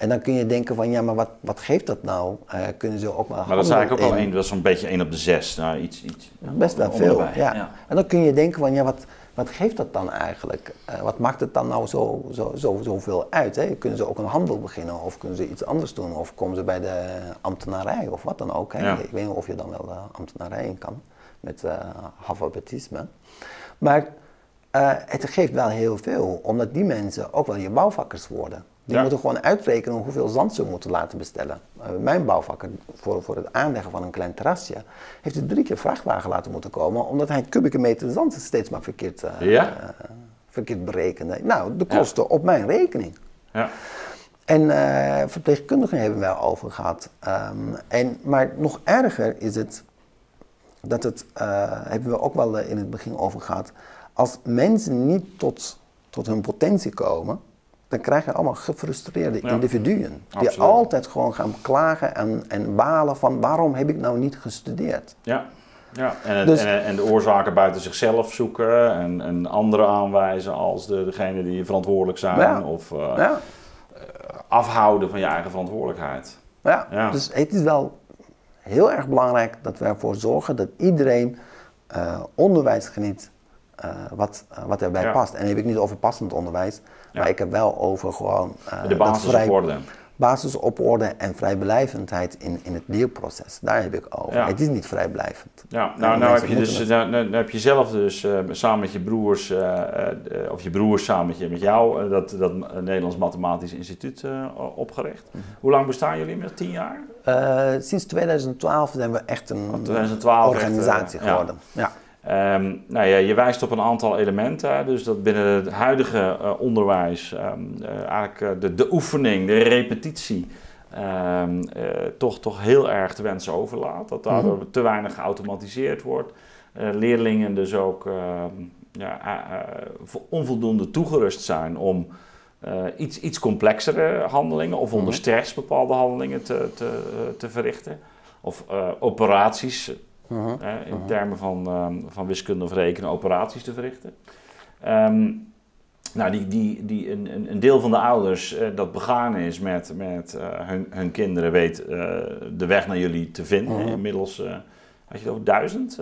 En dan kun je denken van, ja, maar wat, wat geeft dat nou? Uh, kunnen ze ook maar Maar dat is eigenlijk ook wel één, dat is zo'n beetje één op de zes. Nou, iets, iets, Best wel veel, ja. En dan kun je denken van, ja, wat, wat geeft dat dan eigenlijk? Uh, wat maakt het dan nou zo, zo, zo, zoveel uit? Hè? Kunnen ze ook een handel beginnen of kunnen ze iets anders doen? Of komen ze bij de ambtenarij of wat dan ook? Hè? Ik weet niet of je dan wel de ambtenarij in kan met uh, alfabetisme. Maar uh, het geeft wel heel veel, omdat die mensen ook wel je bouwvakkers worden. Die moeten gewoon uitrekenen hoeveel zand ze moeten laten bestellen. Uh, mijn bouwvakker, voor, voor het aanleggen van een klein terrasje, heeft er drie keer vrachtwagen laten moeten komen, omdat hij kubieke meter zand steeds maar verkeerd, uh, ja? verkeerd berekende. Nou, de kosten op mijn rekening. Ja. En verpleegkundigen hebben we wel over gehad. Um, en, maar nog erger is het, dat het, hebben we ook wel in het begin over gehad, als mensen niet tot, tot hun potentie komen, dan krijg je allemaal gefrustreerde individuen. Die altijd gewoon gaan klagen en, en balen van waarom heb ik nou niet gestudeerd. Ja, ja. En, dus, en, en, de oorzaken buiten zichzelf zoeken en, en anderen aanwijzen als de, degene die verantwoordelijk zijn. Of uh, ja. afhouden van je eigen verantwoordelijkheid. Ja, ja, dus het is wel heel erg belangrijk dat we ervoor zorgen dat iedereen uh, onderwijs geniet uh, wat, uh, wat erbij past. En dan heb ik niet over passend onderwijs, maar ik heb wel over gewoon... Uh, de basis op orde en vrijblijvendheid in, in het leerproces. Daar heb ik over. Het is niet vrijblijvend. Ja, nou, nou, heb, je dus, nou, nou, heb je zelf dus samen met je broers, of je broers samen met, je, met jou, dat, dat Nederlands Mathematisch Instituut opgericht. Mm -hmm. Hoe lang bestaan jullie met Tien jaar? sinds 2012 zijn we echt een 2012 organisatie echt, geworden. ja. Um, nou ja, je wijst op een aantal elementen. Dus dat binnen het huidige uh, onderwijs um, uh, eigenlijk uh, de, de, oefening, de repetitie, um, toch, toch heel erg te wensen overlaat. Dat daardoor mm -hmm. te weinig geautomatiseerd wordt. leerlingen dus ook ja, onvoldoende toegerust zijn om iets, iets complexere handelingen of onder -hmm. stress bepaalde handelingen te, te, te verrichten. Of operaties uh-huh. in uh-huh. termen van, ehm, van wiskunde of rekenen operaties te verrichten. Um, nou, die, die, die, een, een deel van de ouders uh, dat begaan is met, met uh, hun, hun kinderen weet de weg naar jullie te vinden. Uh-huh. Inmiddels had je het over duizend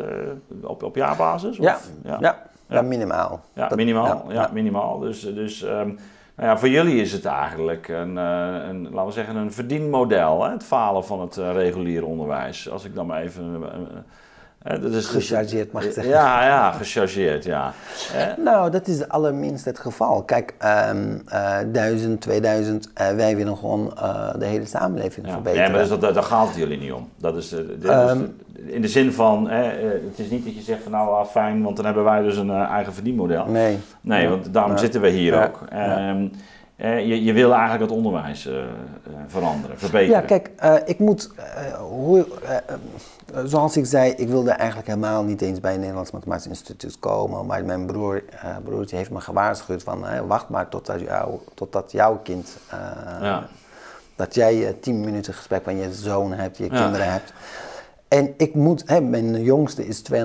op, op jaarbasis? Ja, of, ja. ja. ja. minimaal. Ja, minimaal. Ja, minimaal. Dus, dus um, nou ja, voor jullie is het eigenlijk een, een laten we zeggen, een verdienmodel. Hè? Het falen van het reguliere onderwijs. Als ik dan maar even dat is gechargeerd mag ik zeggen. Ja, ja, gechargeerd, ja. Nou, dat is allerminst het geval. Kijk, um, uh, 1000, 2000, uh, wij willen gewoon uh, de hele samenleving ja. verbeteren. Ja, maar dus dat, daar gaat het jullie niet om. Dat is, um, in de zin van, het is niet dat je zegt van nou, ah, fijn, want dan hebben wij dus een eigen verdienmodel. Nee. Nee, want daarom zitten we hier ook. Um, je, je, wil eigenlijk het onderwijs uh, veranderen, verbeteren. Ja, kijk, uh, ik moet, hoe, zoals ik zei, ik wilde eigenlijk helemaal niet eens bij het Nederlands Mathematisch Instituut komen. Maar mijn broer, broertje heeft me gewaarschuwd van, wacht maar totdat, jou, totdat jouw kind, ja. dat jij tien minuten gesprek van je zoon hebt, je ja. kinderen hebt. En ik moet, hè, mijn jongste is 2,5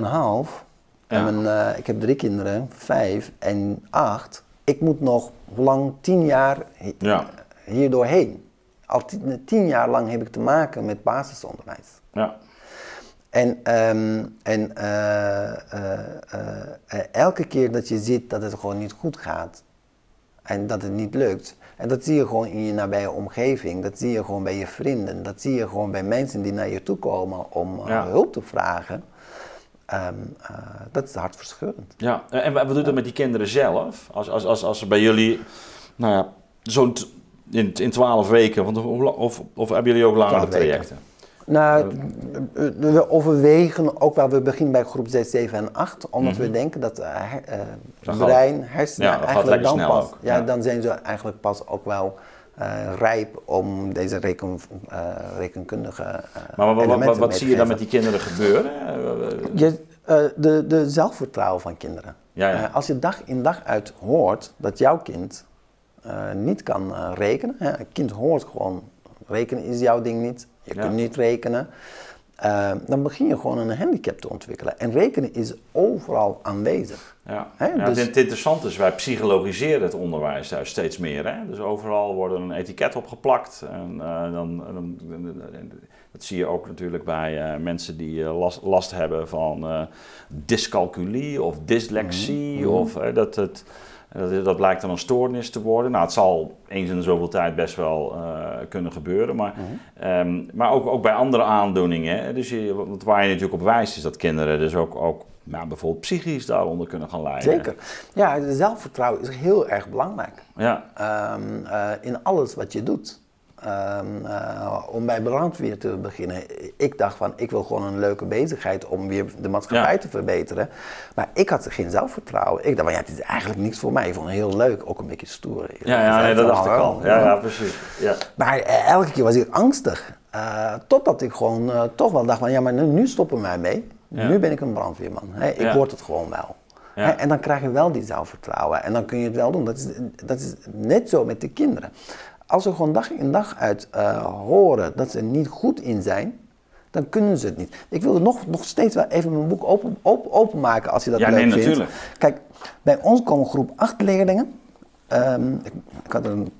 en mijn, ik heb drie kinderen, vijf en acht ik moet nog lang tien jaar ja. hier doorheen. Al tien, jaar lang heb ik te maken met basisonderwijs. Ja. En, um, en uh, uh, uh, elke keer dat je ziet dat het gewoon niet goed gaat en dat het niet lukt, en dat zie je gewoon in je nabije omgeving, dat zie je gewoon bij je vrienden, dat zie je gewoon bij mensen die naar je toe komen om ja. hulp te vragen. Um, uh, dat is hartverscheurend. Ja, en wat doet dat met die kinderen zelf? Als, als, als, als ze bij jullie, nou ja, zo'n in, in 12 weken, want, of, of hebben jullie ook langere trajecten? Nou, we overwegen ook wel, we beginnen bij groep 6, 7 en 8, omdat mm -hmm. we denken dat uh, uh, brein, hersenen ja, eigenlijk dan pas, ja, ja, dan zijn ze eigenlijk pas ook wel uh, rijp om deze reken, uh, rekenkundige uh, Maar wat, wat, wat zie je dan met die kinderen gebeuren? Je, de, de zelfvertrouwen van kinderen. Ja, ja. als je dag in dag uit hoort dat jouw kind niet kan rekenen, hè, een kind hoort gewoon, rekenen is jouw ding niet, je kunt niet rekenen. Uh, dan begin je gewoon een handicap te ontwikkelen. En rekenen is overal aanwezig. Ja. Hè? ja dus... Het interessante is, wij psychologiseren het onderwijs juist steeds meer. Hè? Dus overal wordt een etiket opgeplakt. En, uh, dan, dan, dat zie je ook natuurlijk bij uh, mensen die last, last, hebben van dyscalculie of dyslexie. Mm -hmm. Of dat het dat, dat blijkt dan een stoornis te worden. Nou, het zal eens in zoveel tijd best wel uh, kunnen gebeuren. Maar, mm um, maar ook, ook bij andere aandoeningen. Dus je, want waar je natuurlijk op wijst is dat kinderen dus ook, ook nou, bijvoorbeeld psychisch daaronder kunnen gaan lijden. Zeker. Ja, zelfvertrouwen is heel erg belangrijk. Ja. Um, uh, in alles wat je doet. Um, uh, om bij brandweer te beginnen. Ik dacht van, ik wil gewoon een leuke bezigheid om weer de maatschappij ja. te verbeteren. Maar ik had geen zelfvertrouwen. Ik dacht van, ja, het is eigenlijk niks voor mij. Ik vond het heel leuk, ook een beetje stoer. Ja, ja nee, dat dacht ik al. Ja, ja, precies. Ja. Maar uh, elke keer was ik angstig. Uh, totdat ik gewoon toch wel dacht van, ja, maar nu, nu stoppen wij mee. Ja. Nu ben ik een brandweerman. Hey, ik word het gewoon wel. Ja. En dan krijg je wel die zelfvertrouwen. En dan kun je het wel doen. Dat is, dat is net zo met de kinderen als ze gewoon dag in dag uit uh, horen dat ze er niet goed in zijn, dan kunnen ze het niet. Ik wilde nog, nog steeds wel even mijn boek open, open, openmaken als je dat ja, leuk nee, vindt. Natuurlijk. Kijk, bij ons komen groep 8 leerlingen. Um, ik, ik, had een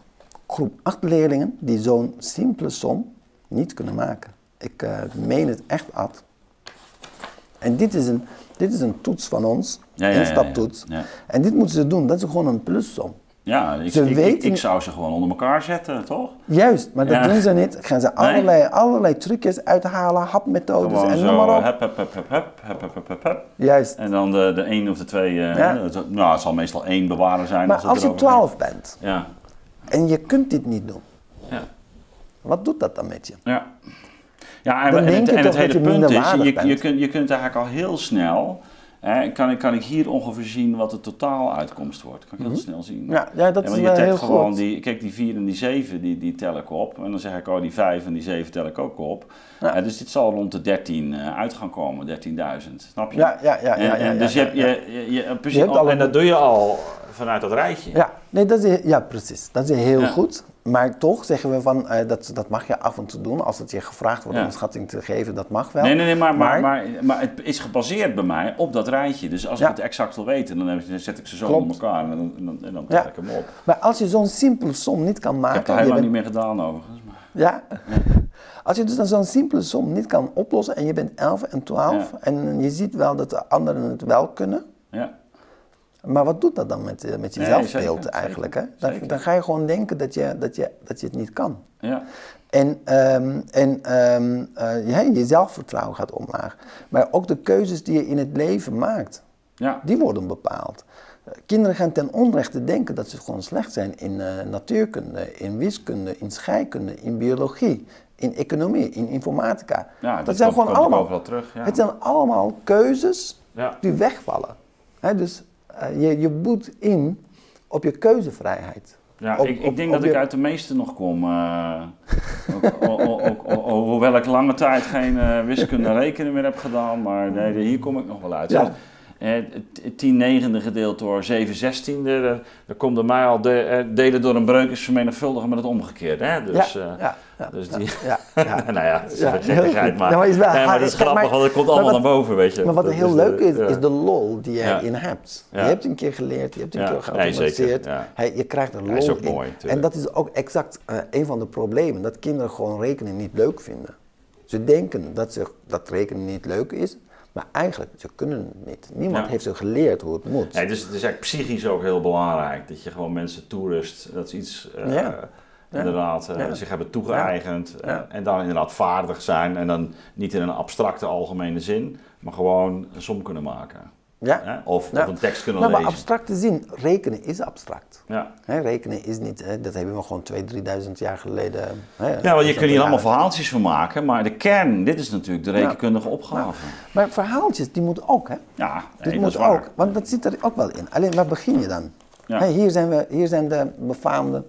groep 8 leerlingen die zo'n simpele som niet kunnen maken. Ik uh, meen het echt af. En dit is een, dit is een toets van ons, ja, een staptoets. En dit moeten ze doen, dat is gewoon een plussom. Ja, ik, ze ik, weten... ik, zou ze gewoon onder elkaar zetten, toch? Juist, maar dat doen ze niet. Gaan ze allerlei, allerlei trucjes uithalen, hapmethodes en noem maar op. Hup, hup, hup, hup, hup, hup, hup, hup, Juist. En dan de, de één of de twee, uh, ja. nou het zal meestal één bewarer zijn. Maar als, als je twaalf bent ja. en je kunt dit niet doen, ja. wat doet dat dan met je? Ja, ja en, en het, en het hele punt is, je, je, kunt, je kunt eigenlijk al heel snel kan, ik, kan ik hier ongeveer zien wat de totaaluitkomst wordt? Kan ik heel mm -hmm. snel zien. Ja, ja dat is je heel gewoon goed. Die, kijk, die 4 en die 7, die, die tel ik op. En dan zeg ik, oh, die 5 en die 7 tel ik ook op. Ja. dus dit zal rond de 13 uh, uit gaan komen, 13.000. Snap je? Ja, ja, ja. ja, en, ja, dus je, hebt, je, je, je, precies, je al, en dat doe je al vanuit dat rijtje. Ja, nee, dat is, ja precies. Dat is heel goed. Maar toch zeggen we van, uh, dat, dat mag je af en toe doen. Als het je gevraagd wordt om een schatting te geven, dat mag wel. Nee, nee, nee maar, maar, maar, maar, het is gebaseerd bij mij op dat rijtje. Dus als ik het exact wil weten, dan zet ik ze zo Klopt. op elkaar en dan, en dan, en dan tel ik hem op. Maar als je zo'n simpele som niet kan maken... Ik heb het helemaal bent... niet meer gedaan overigens. Maar... Ja? [laughs] Als je dus dan zo'n simpele som niet kan oplossen en je bent 11 en 12 en je ziet wel dat de anderen het wel kunnen... Ja maar wat doet dat dan met, eh, met je nee, zelfbeeld eigenlijk? Hè? Dan, dan, ga je gewoon denken dat je, dat je, dat je het niet kan. Ja. En, um, en um, uh, ja, je zelfvertrouwen gaat omlaag. Maar ook de keuzes die je in het leven maakt, ja. die worden bepaald. Kinderen gaan ten onrechte denken dat ze gewoon slecht zijn in uh, natuurkunde, in wiskunde, in scheikunde, in biologie, in economie, in informatica. Ja, dat, dat zijn gewoon allemaal. Terug, ja. Het zijn allemaal keuzes die wegvallen. He, dus uh, je, je boet in op je keuzevrijheid. Ja, ik, ik, denk dat ik uit de meeste nog kom. Uh, hoewel ik lange tijd geen uh, wiskunde rekenen meer heb gedaan, maar nee, hier kom ik nog wel uit. Ja. Het 10 negende gedeeld door 7 zestiende, daar komt er mij al de, delen door een breuk is vermenigvuldigen met het omgekeerde. Hè? Dus, ja, ja. Ja, dus die, ja, ja, [laughs] nou ja, dat is ja, gekkigheid, maar, maar, is wel, nee, maar dat is grappig, maar, want het komt allemaal wat, naar boven, weet je. Maar wat heel leuk is, is de lol die je erin hebt. Je hebt een keer geleerd, je hebt een keer geautomatiseerd, nee, je krijgt een lol is ook in. Mooi, en dat is ook exact uh, een van de problemen, dat kinderen gewoon rekenen niet leuk vinden. Ze denken dat, ze, dat rekenen niet leuk is, maar eigenlijk, ze kunnen het niet. Niemand heeft ze geleerd hoe het moet. Nee, dus het is eigenlijk psychisch ook heel belangrijk, dat je gewoon mensen toerust, dat is iets... Uh, inderdaad uh, zich hebben toegeëigend. Uh, en dan inderdaad vaardig zijn. En dan niet in een abstracte algemene zin, maar gewoon een som kunnen maken. Ja. Of, of, een tekst kunnen nou, lezen. Maar abstracte zin, rekenen is abstract. Ja. rekenen is niet, dat hebben we gewoon 2.000, 3.000 jaar geleden. ja, want je kunt hier allemaal verhaaltjes van maken, maar de kern, dit is natuurlijk de rekenkundige opgave. Maar verhaaltjes, die moeten ook, hè? Ja, nee, dit moet ook, want dat zit er ook wel in. Alleen, waar begin je dan? hier, zijn we, hier zijn de befaamde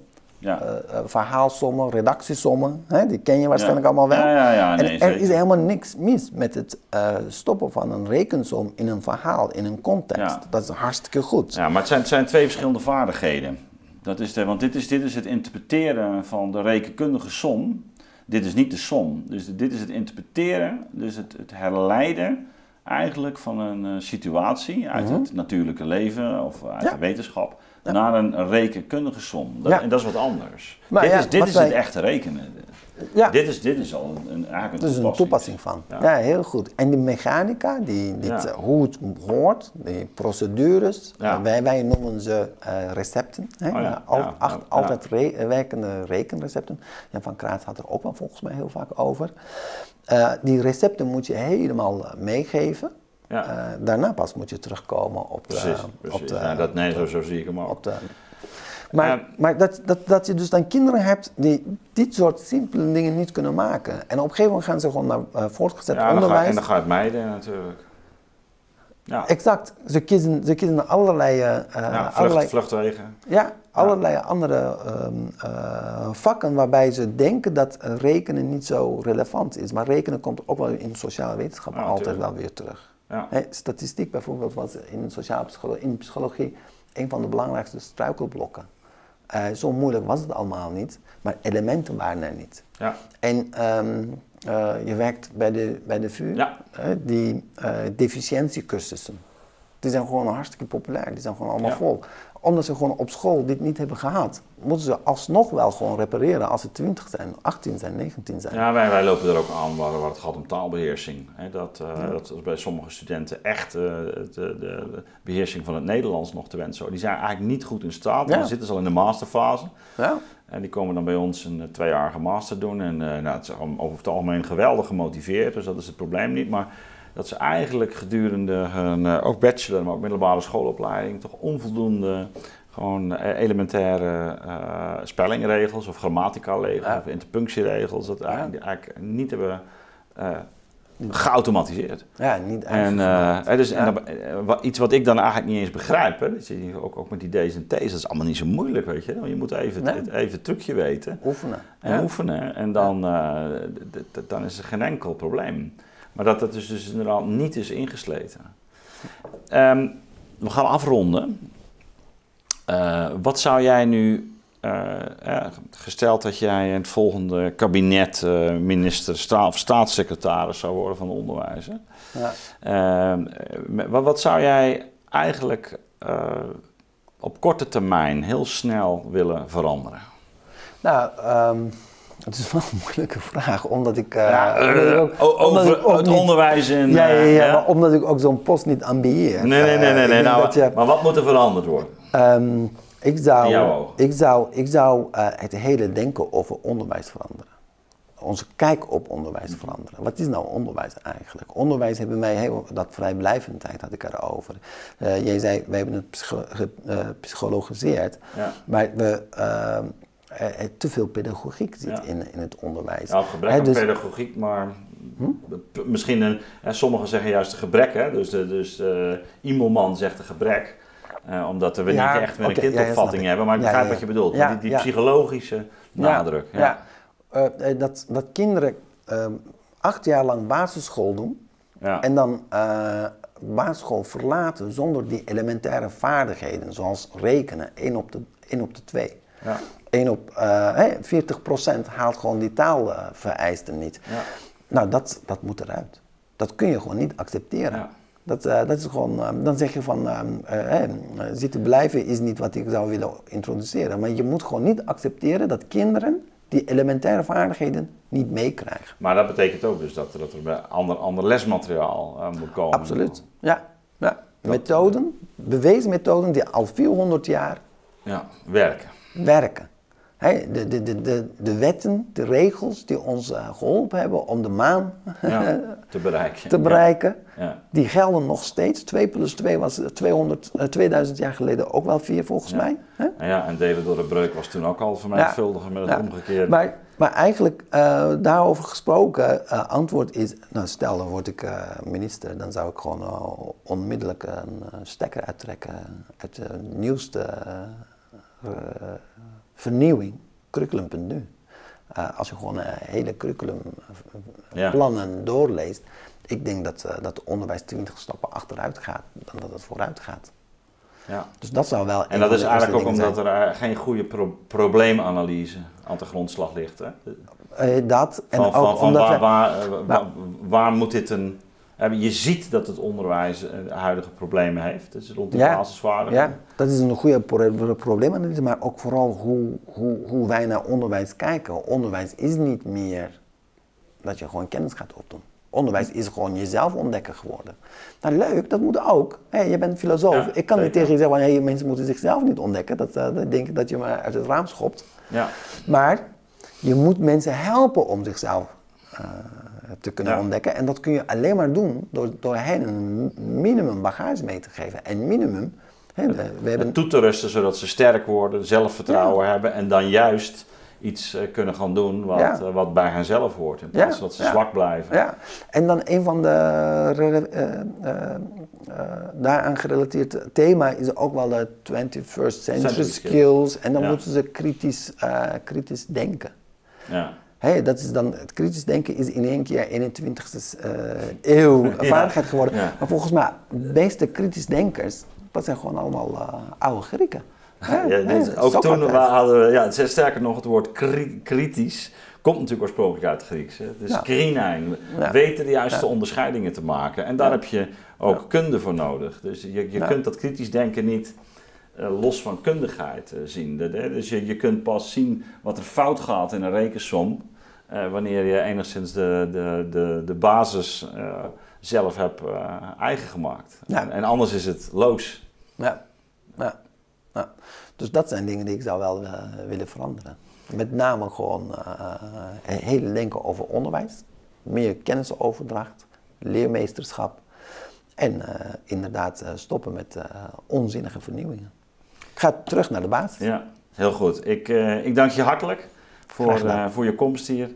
ja. Uh, verhaalsommen, redactiesommen, hè, die ken je waarschijnlijk allemaal wel. Ja, ja, nee, en er is helemaal niks mis met het uh, stoppen van een rekensom in een verhaal, in een context. Dat is hartstikke goed. Ja, maar het zijn, het zijn twee verschillende vaardigheden. Dat is de, want dit is, dit is het interpreteren van de rekenkundige som. Dit is niet de som. Dus dit is het interpreteren, dus het, het herleiden eigenlijk van een situatie uit mm het natuurlijke leven of uit de wetenschap naar een rekenkundige som. Dat, En dat is wat anders. Maar dit is, dit is het echte rekenen. Ja. Dit, is, dit is al een, een, eigenlijk een, is een toepassing van. Ja. heel goed. En die mechanica, die, dit, hoe het hoort, die procedures, uh, wij, wij noemen ze uh, recepten. Hè? Oh Al, acht, altijd re werkende rekenrecepten. Jan van Kraat had er ook wel volgens mij heel vaak over. Uh, die recepten moet je helemaal meegeven. Ja. Uh, daarna pas moet je terugkomen op de... Precies, precies. Op de, ja, dat, nee, zo, zo zie ik hem ook. Op de, maar, uh, maar dat, dat, dat je dus dan kinderen hebt die dit soort simpele dingen niet kunnen maken. En op een gegeven moment gaan ze gewoon naar uh, voortgezet ja, onderwijs. Ja, en dan ga je het mijden natuurlijk. Ja. Exact. Ze kiezen, ze kiezen allerlei... Uh, ja, vlucht, allerlei, vluchtwegen. Ja, allerlei andere um, uh, vakken waarbij ze denken dat rekenen niet zo relevant is. Maar rekenen komt ook wel in sociale wetenschappen altijd wel weer terug. Ja. statistiek bijvoorbeeld was in, sociale psychologie, in psychologie een van de belangrijkste struikelblokken. Uh, zo moeilijk was het allemaal niet, maar elementen waren er niet. Ja. En um, uh, je werkt bij de, bij de VU, ja. uh, die deficiëntiecursussen. Die zijn gewoon hartstikke populair. Die zijn gewoon allemaal vol omdat ze gewoon op school dit niet hebben gehad, moeten ze alsnog wel gewoon repareren als ze 20 zijn, 18 zijn, 19 zijn. Ja, wij, wij lopen er ook aan waar, waar het gaat om taalbeheersing. dat, uh, dat is bij sommige studenten echt uh, de, de, de, beheersing van het Nederlands nog te wensen. Die zijn eigenlijk niet goed in staat. Ja. Dan zitten ze al in de masterfase. Ja. En die komen dan bij ons een tweejarige master doen. En uh, nou, het is over het algemeen geweldig gemotiveerd, dus dat is het probleem niet. Maar dat ze eigenlijk gedurende hun, uh, ook bachelor, maar ook middelbare schoolopleiding, toch onvoldoende gewoon uh, elementaire uh, spellingregels of grammatica-regels ja. of interpunctieregels, dat eigenlijk, eigenlijk niet hebben geautomatiseerd. Ja, niet En, dus, ja. en iets wat ik dan eigenlijk niet eens begrijp, hè, dat je ook, ook met die D's en T's, dat is allemaal niet zo moeilijk, weet je. Je moet even, nee. het, even het trucje weten. Oefenen. En oefenen. En dan, dan is er geen enkel probleem. Maar dat het dus, dus inderdaad niet is ingesleten. Um, we gaan afronden. Uh, wat zou jij nu, uh, gesteld dat jij in het volgende kabinet minister sta of staatssecretaris zou worden van onderwijs, ja. Ehm, wat, wat, zou jij eigenlijk op korte termijn heel snel willen veranderen? Nou, um het is wel een moeilijke vraag, omdat ik... Uh, ja, uh, ook, over ik ook het niet, onderwijs en... Ja, ja, ja, maar omdat ik ook zo'n post niet ambieer. Nee, nee, nee, nee. nee nou, je, maar wat moet er veranderd worden? Um, ik zou, ik zou, ik zou uh, het hele denken over onderwijs veranderen. Onze kijk op onderwijs veranderen. Wat is nou onderwijs eigenlijk? Onderwijs hebben wij heel, dat vrijblijvendheid had ik erover. Uh, jij zei, we hebben het psycho, gepsychologiseerd, ja. maar we ehm, te veel pedagogiek zit in, in het onderwijs. Ja, gebrek aan dus, pedagogiek, maar hm? misschien, een, sommigen zeggen juist een gebrek. Hè? Dus, de, dus uh, Imelman zegt een gebrek. Uh, omdat we niet echt met een kindopvatting hebben. Maar ik begrijp wat je bedoelt. die, die psychologische nadruk. Ja, uh, dat, dat kinderen ehm, acht jaar lang basisschool doen. En dan basisschool verlaten zonder die elementaire vaardigheden. Zoals rekenen, 1 op de, 1 op de 2. Ja. 1 op uh, 40% haalt gewoon die taalvereisten niet. Ja. Nou, dat, dat moet eruit. Dat kun je gewoon niet accepteren. Ja. Dat, uh, dat is gewoon, uh, dan zeg je van uh, zitten blijven is niet wat ik zou willen introduceren. Maar je moet gewoon niet accepteren dat kinderen die elementaire vaardigheden niet meekrijgen. Maar dat betekent ook dus dat, dat er ander, ander lesmateriaal moet komen. Absoluut, ja. ja. Methoden, bewezen methoden die al 400 jaar ja, werken. werken de, de, de, de, de wetten, de regels die ons uh, geholpen hebben om de maan ja, [laughs] te bereiken, te bereiken ja. die gelden nog steeds. 2 plus 2 was 200, uh, 2000 jaar geleden ook wel 4 volgens mij. Hè? Ja, en delen door de breuk was toen ook al vermenigvuldigen met het omgekeerde. Maar, maar eigenlijk uh, daarover gesproken, antwoord is, nou stel dan word ik minister, dan zou ik gewoon onmiddellijk een stekker uittrekken uit de nieuwste vernieuwing, curriculum.nu. Uh, als je gewoon een hele curriculumplannen ja. doorleest, ik denk dat, uh, dat onderwijs 20 stappen achteruit gaat dan dat het vooruit gaat. Ja. Dus dat zou wel. En dat is eigenlijk ook omdat er uh, geen goede pro probleemanalyse aan de grondslag ligt. Hè? dat. En van, ook van, waar, waar, waar, waar, moet dit een je ziet dat het onderwijs eh, huidige problemen heeft, dus rond de ja, basisvaardigheden. Ja, dat is een goede probleemanalyse, maar ook vooral hoe, hoe, hoe wij naar onderwijs kijken. Onderwijs is niet meer dat je gewoon kennis gaat opdoen. Onderwijs is gewoon jezelf ontdekken geworden. Nou, leuk, dat moet ook. Hey, je bent filosoof. ik kan niet tegen je zeggen, hey, mensen moeten zichzelf niet ontdekken. Dat, uh, dat denk ik dat je me uit het raam schopt. Ja. Maar je moet mensen helpen om zichzelf uh, te kunnen ontdekken. En dat kun je alleen maar doen door, door hen een minimum bagage mee te geven. En minimum. Hè, we hebben... toe te rusten zodat ze sterk worden, zelfvertrouwen hebben en dan juist iets uh, kunnen gaan doen wat, uh, wat bij henzelf hoort. In plaats van dat ze zwak blijven. Ja. En dan een van de uh, daaraan gerelateerd thema is ook wel de 21st century, skills. En dan moeten ze kritisch, kritisch denken. Ja. Hey, dat is dan, het kritisch denken is in één keer 21ste uh, eeuw [laughs] vaardigheid geworden. Maar volgens mij, de meeste kritisch denkers, dat zijn gewoon allemaal uh, oude Grieken. Ja, dus ook toen we hadden we, ja, sterker nog, het woord kritisch komt natuurlijk oorspronkelijk uit het Grieks. Hè? Dus ja. weten de juiste onderscheidingen te maken. En daar heb je ook kunde voor nodig. Dus je, je kunt dat kritisch denken niet uh, los van kundigheid uh, zien. dus je, je kunt pas zien wat er fout gaat in een rekensom uh, wanneer je enigszins de, de, de, de basis zelf hebt eigen gemaakt. En, en, anders is het loos. Ja. ja. ja. Dus dat zijn dingen die ik zou wel willen veranderen. Met name gewoon hele denken over onderwijs, meer kennisoverdracht, leermeesterschap en inderdaad stoppen met onzinnige vernieuwingen. Ik ga terug naar de basis. Ja, heel goed. Ik, uh, ik dank je hartelijk voor, uh, voor je komst hier.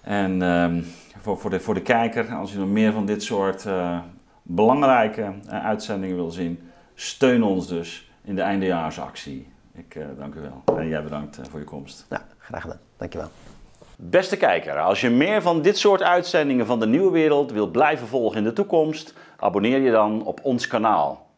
En uh, voor, voor, de, voor de kijker, als je nog meer van dit soort uh, belangrijke uitzendingen wil zien, steun ons dus in de eindejaarsactie. Ik dank u wel. En jij bedankt voor je komst. Ja, graag gedaan. Dankjewel. Beste kijker, als je meer van dit soort uitzendingen van de Nieuwe Wereld wilt blijven volgen in de toekomst, abonneer je dan op ons kanaal.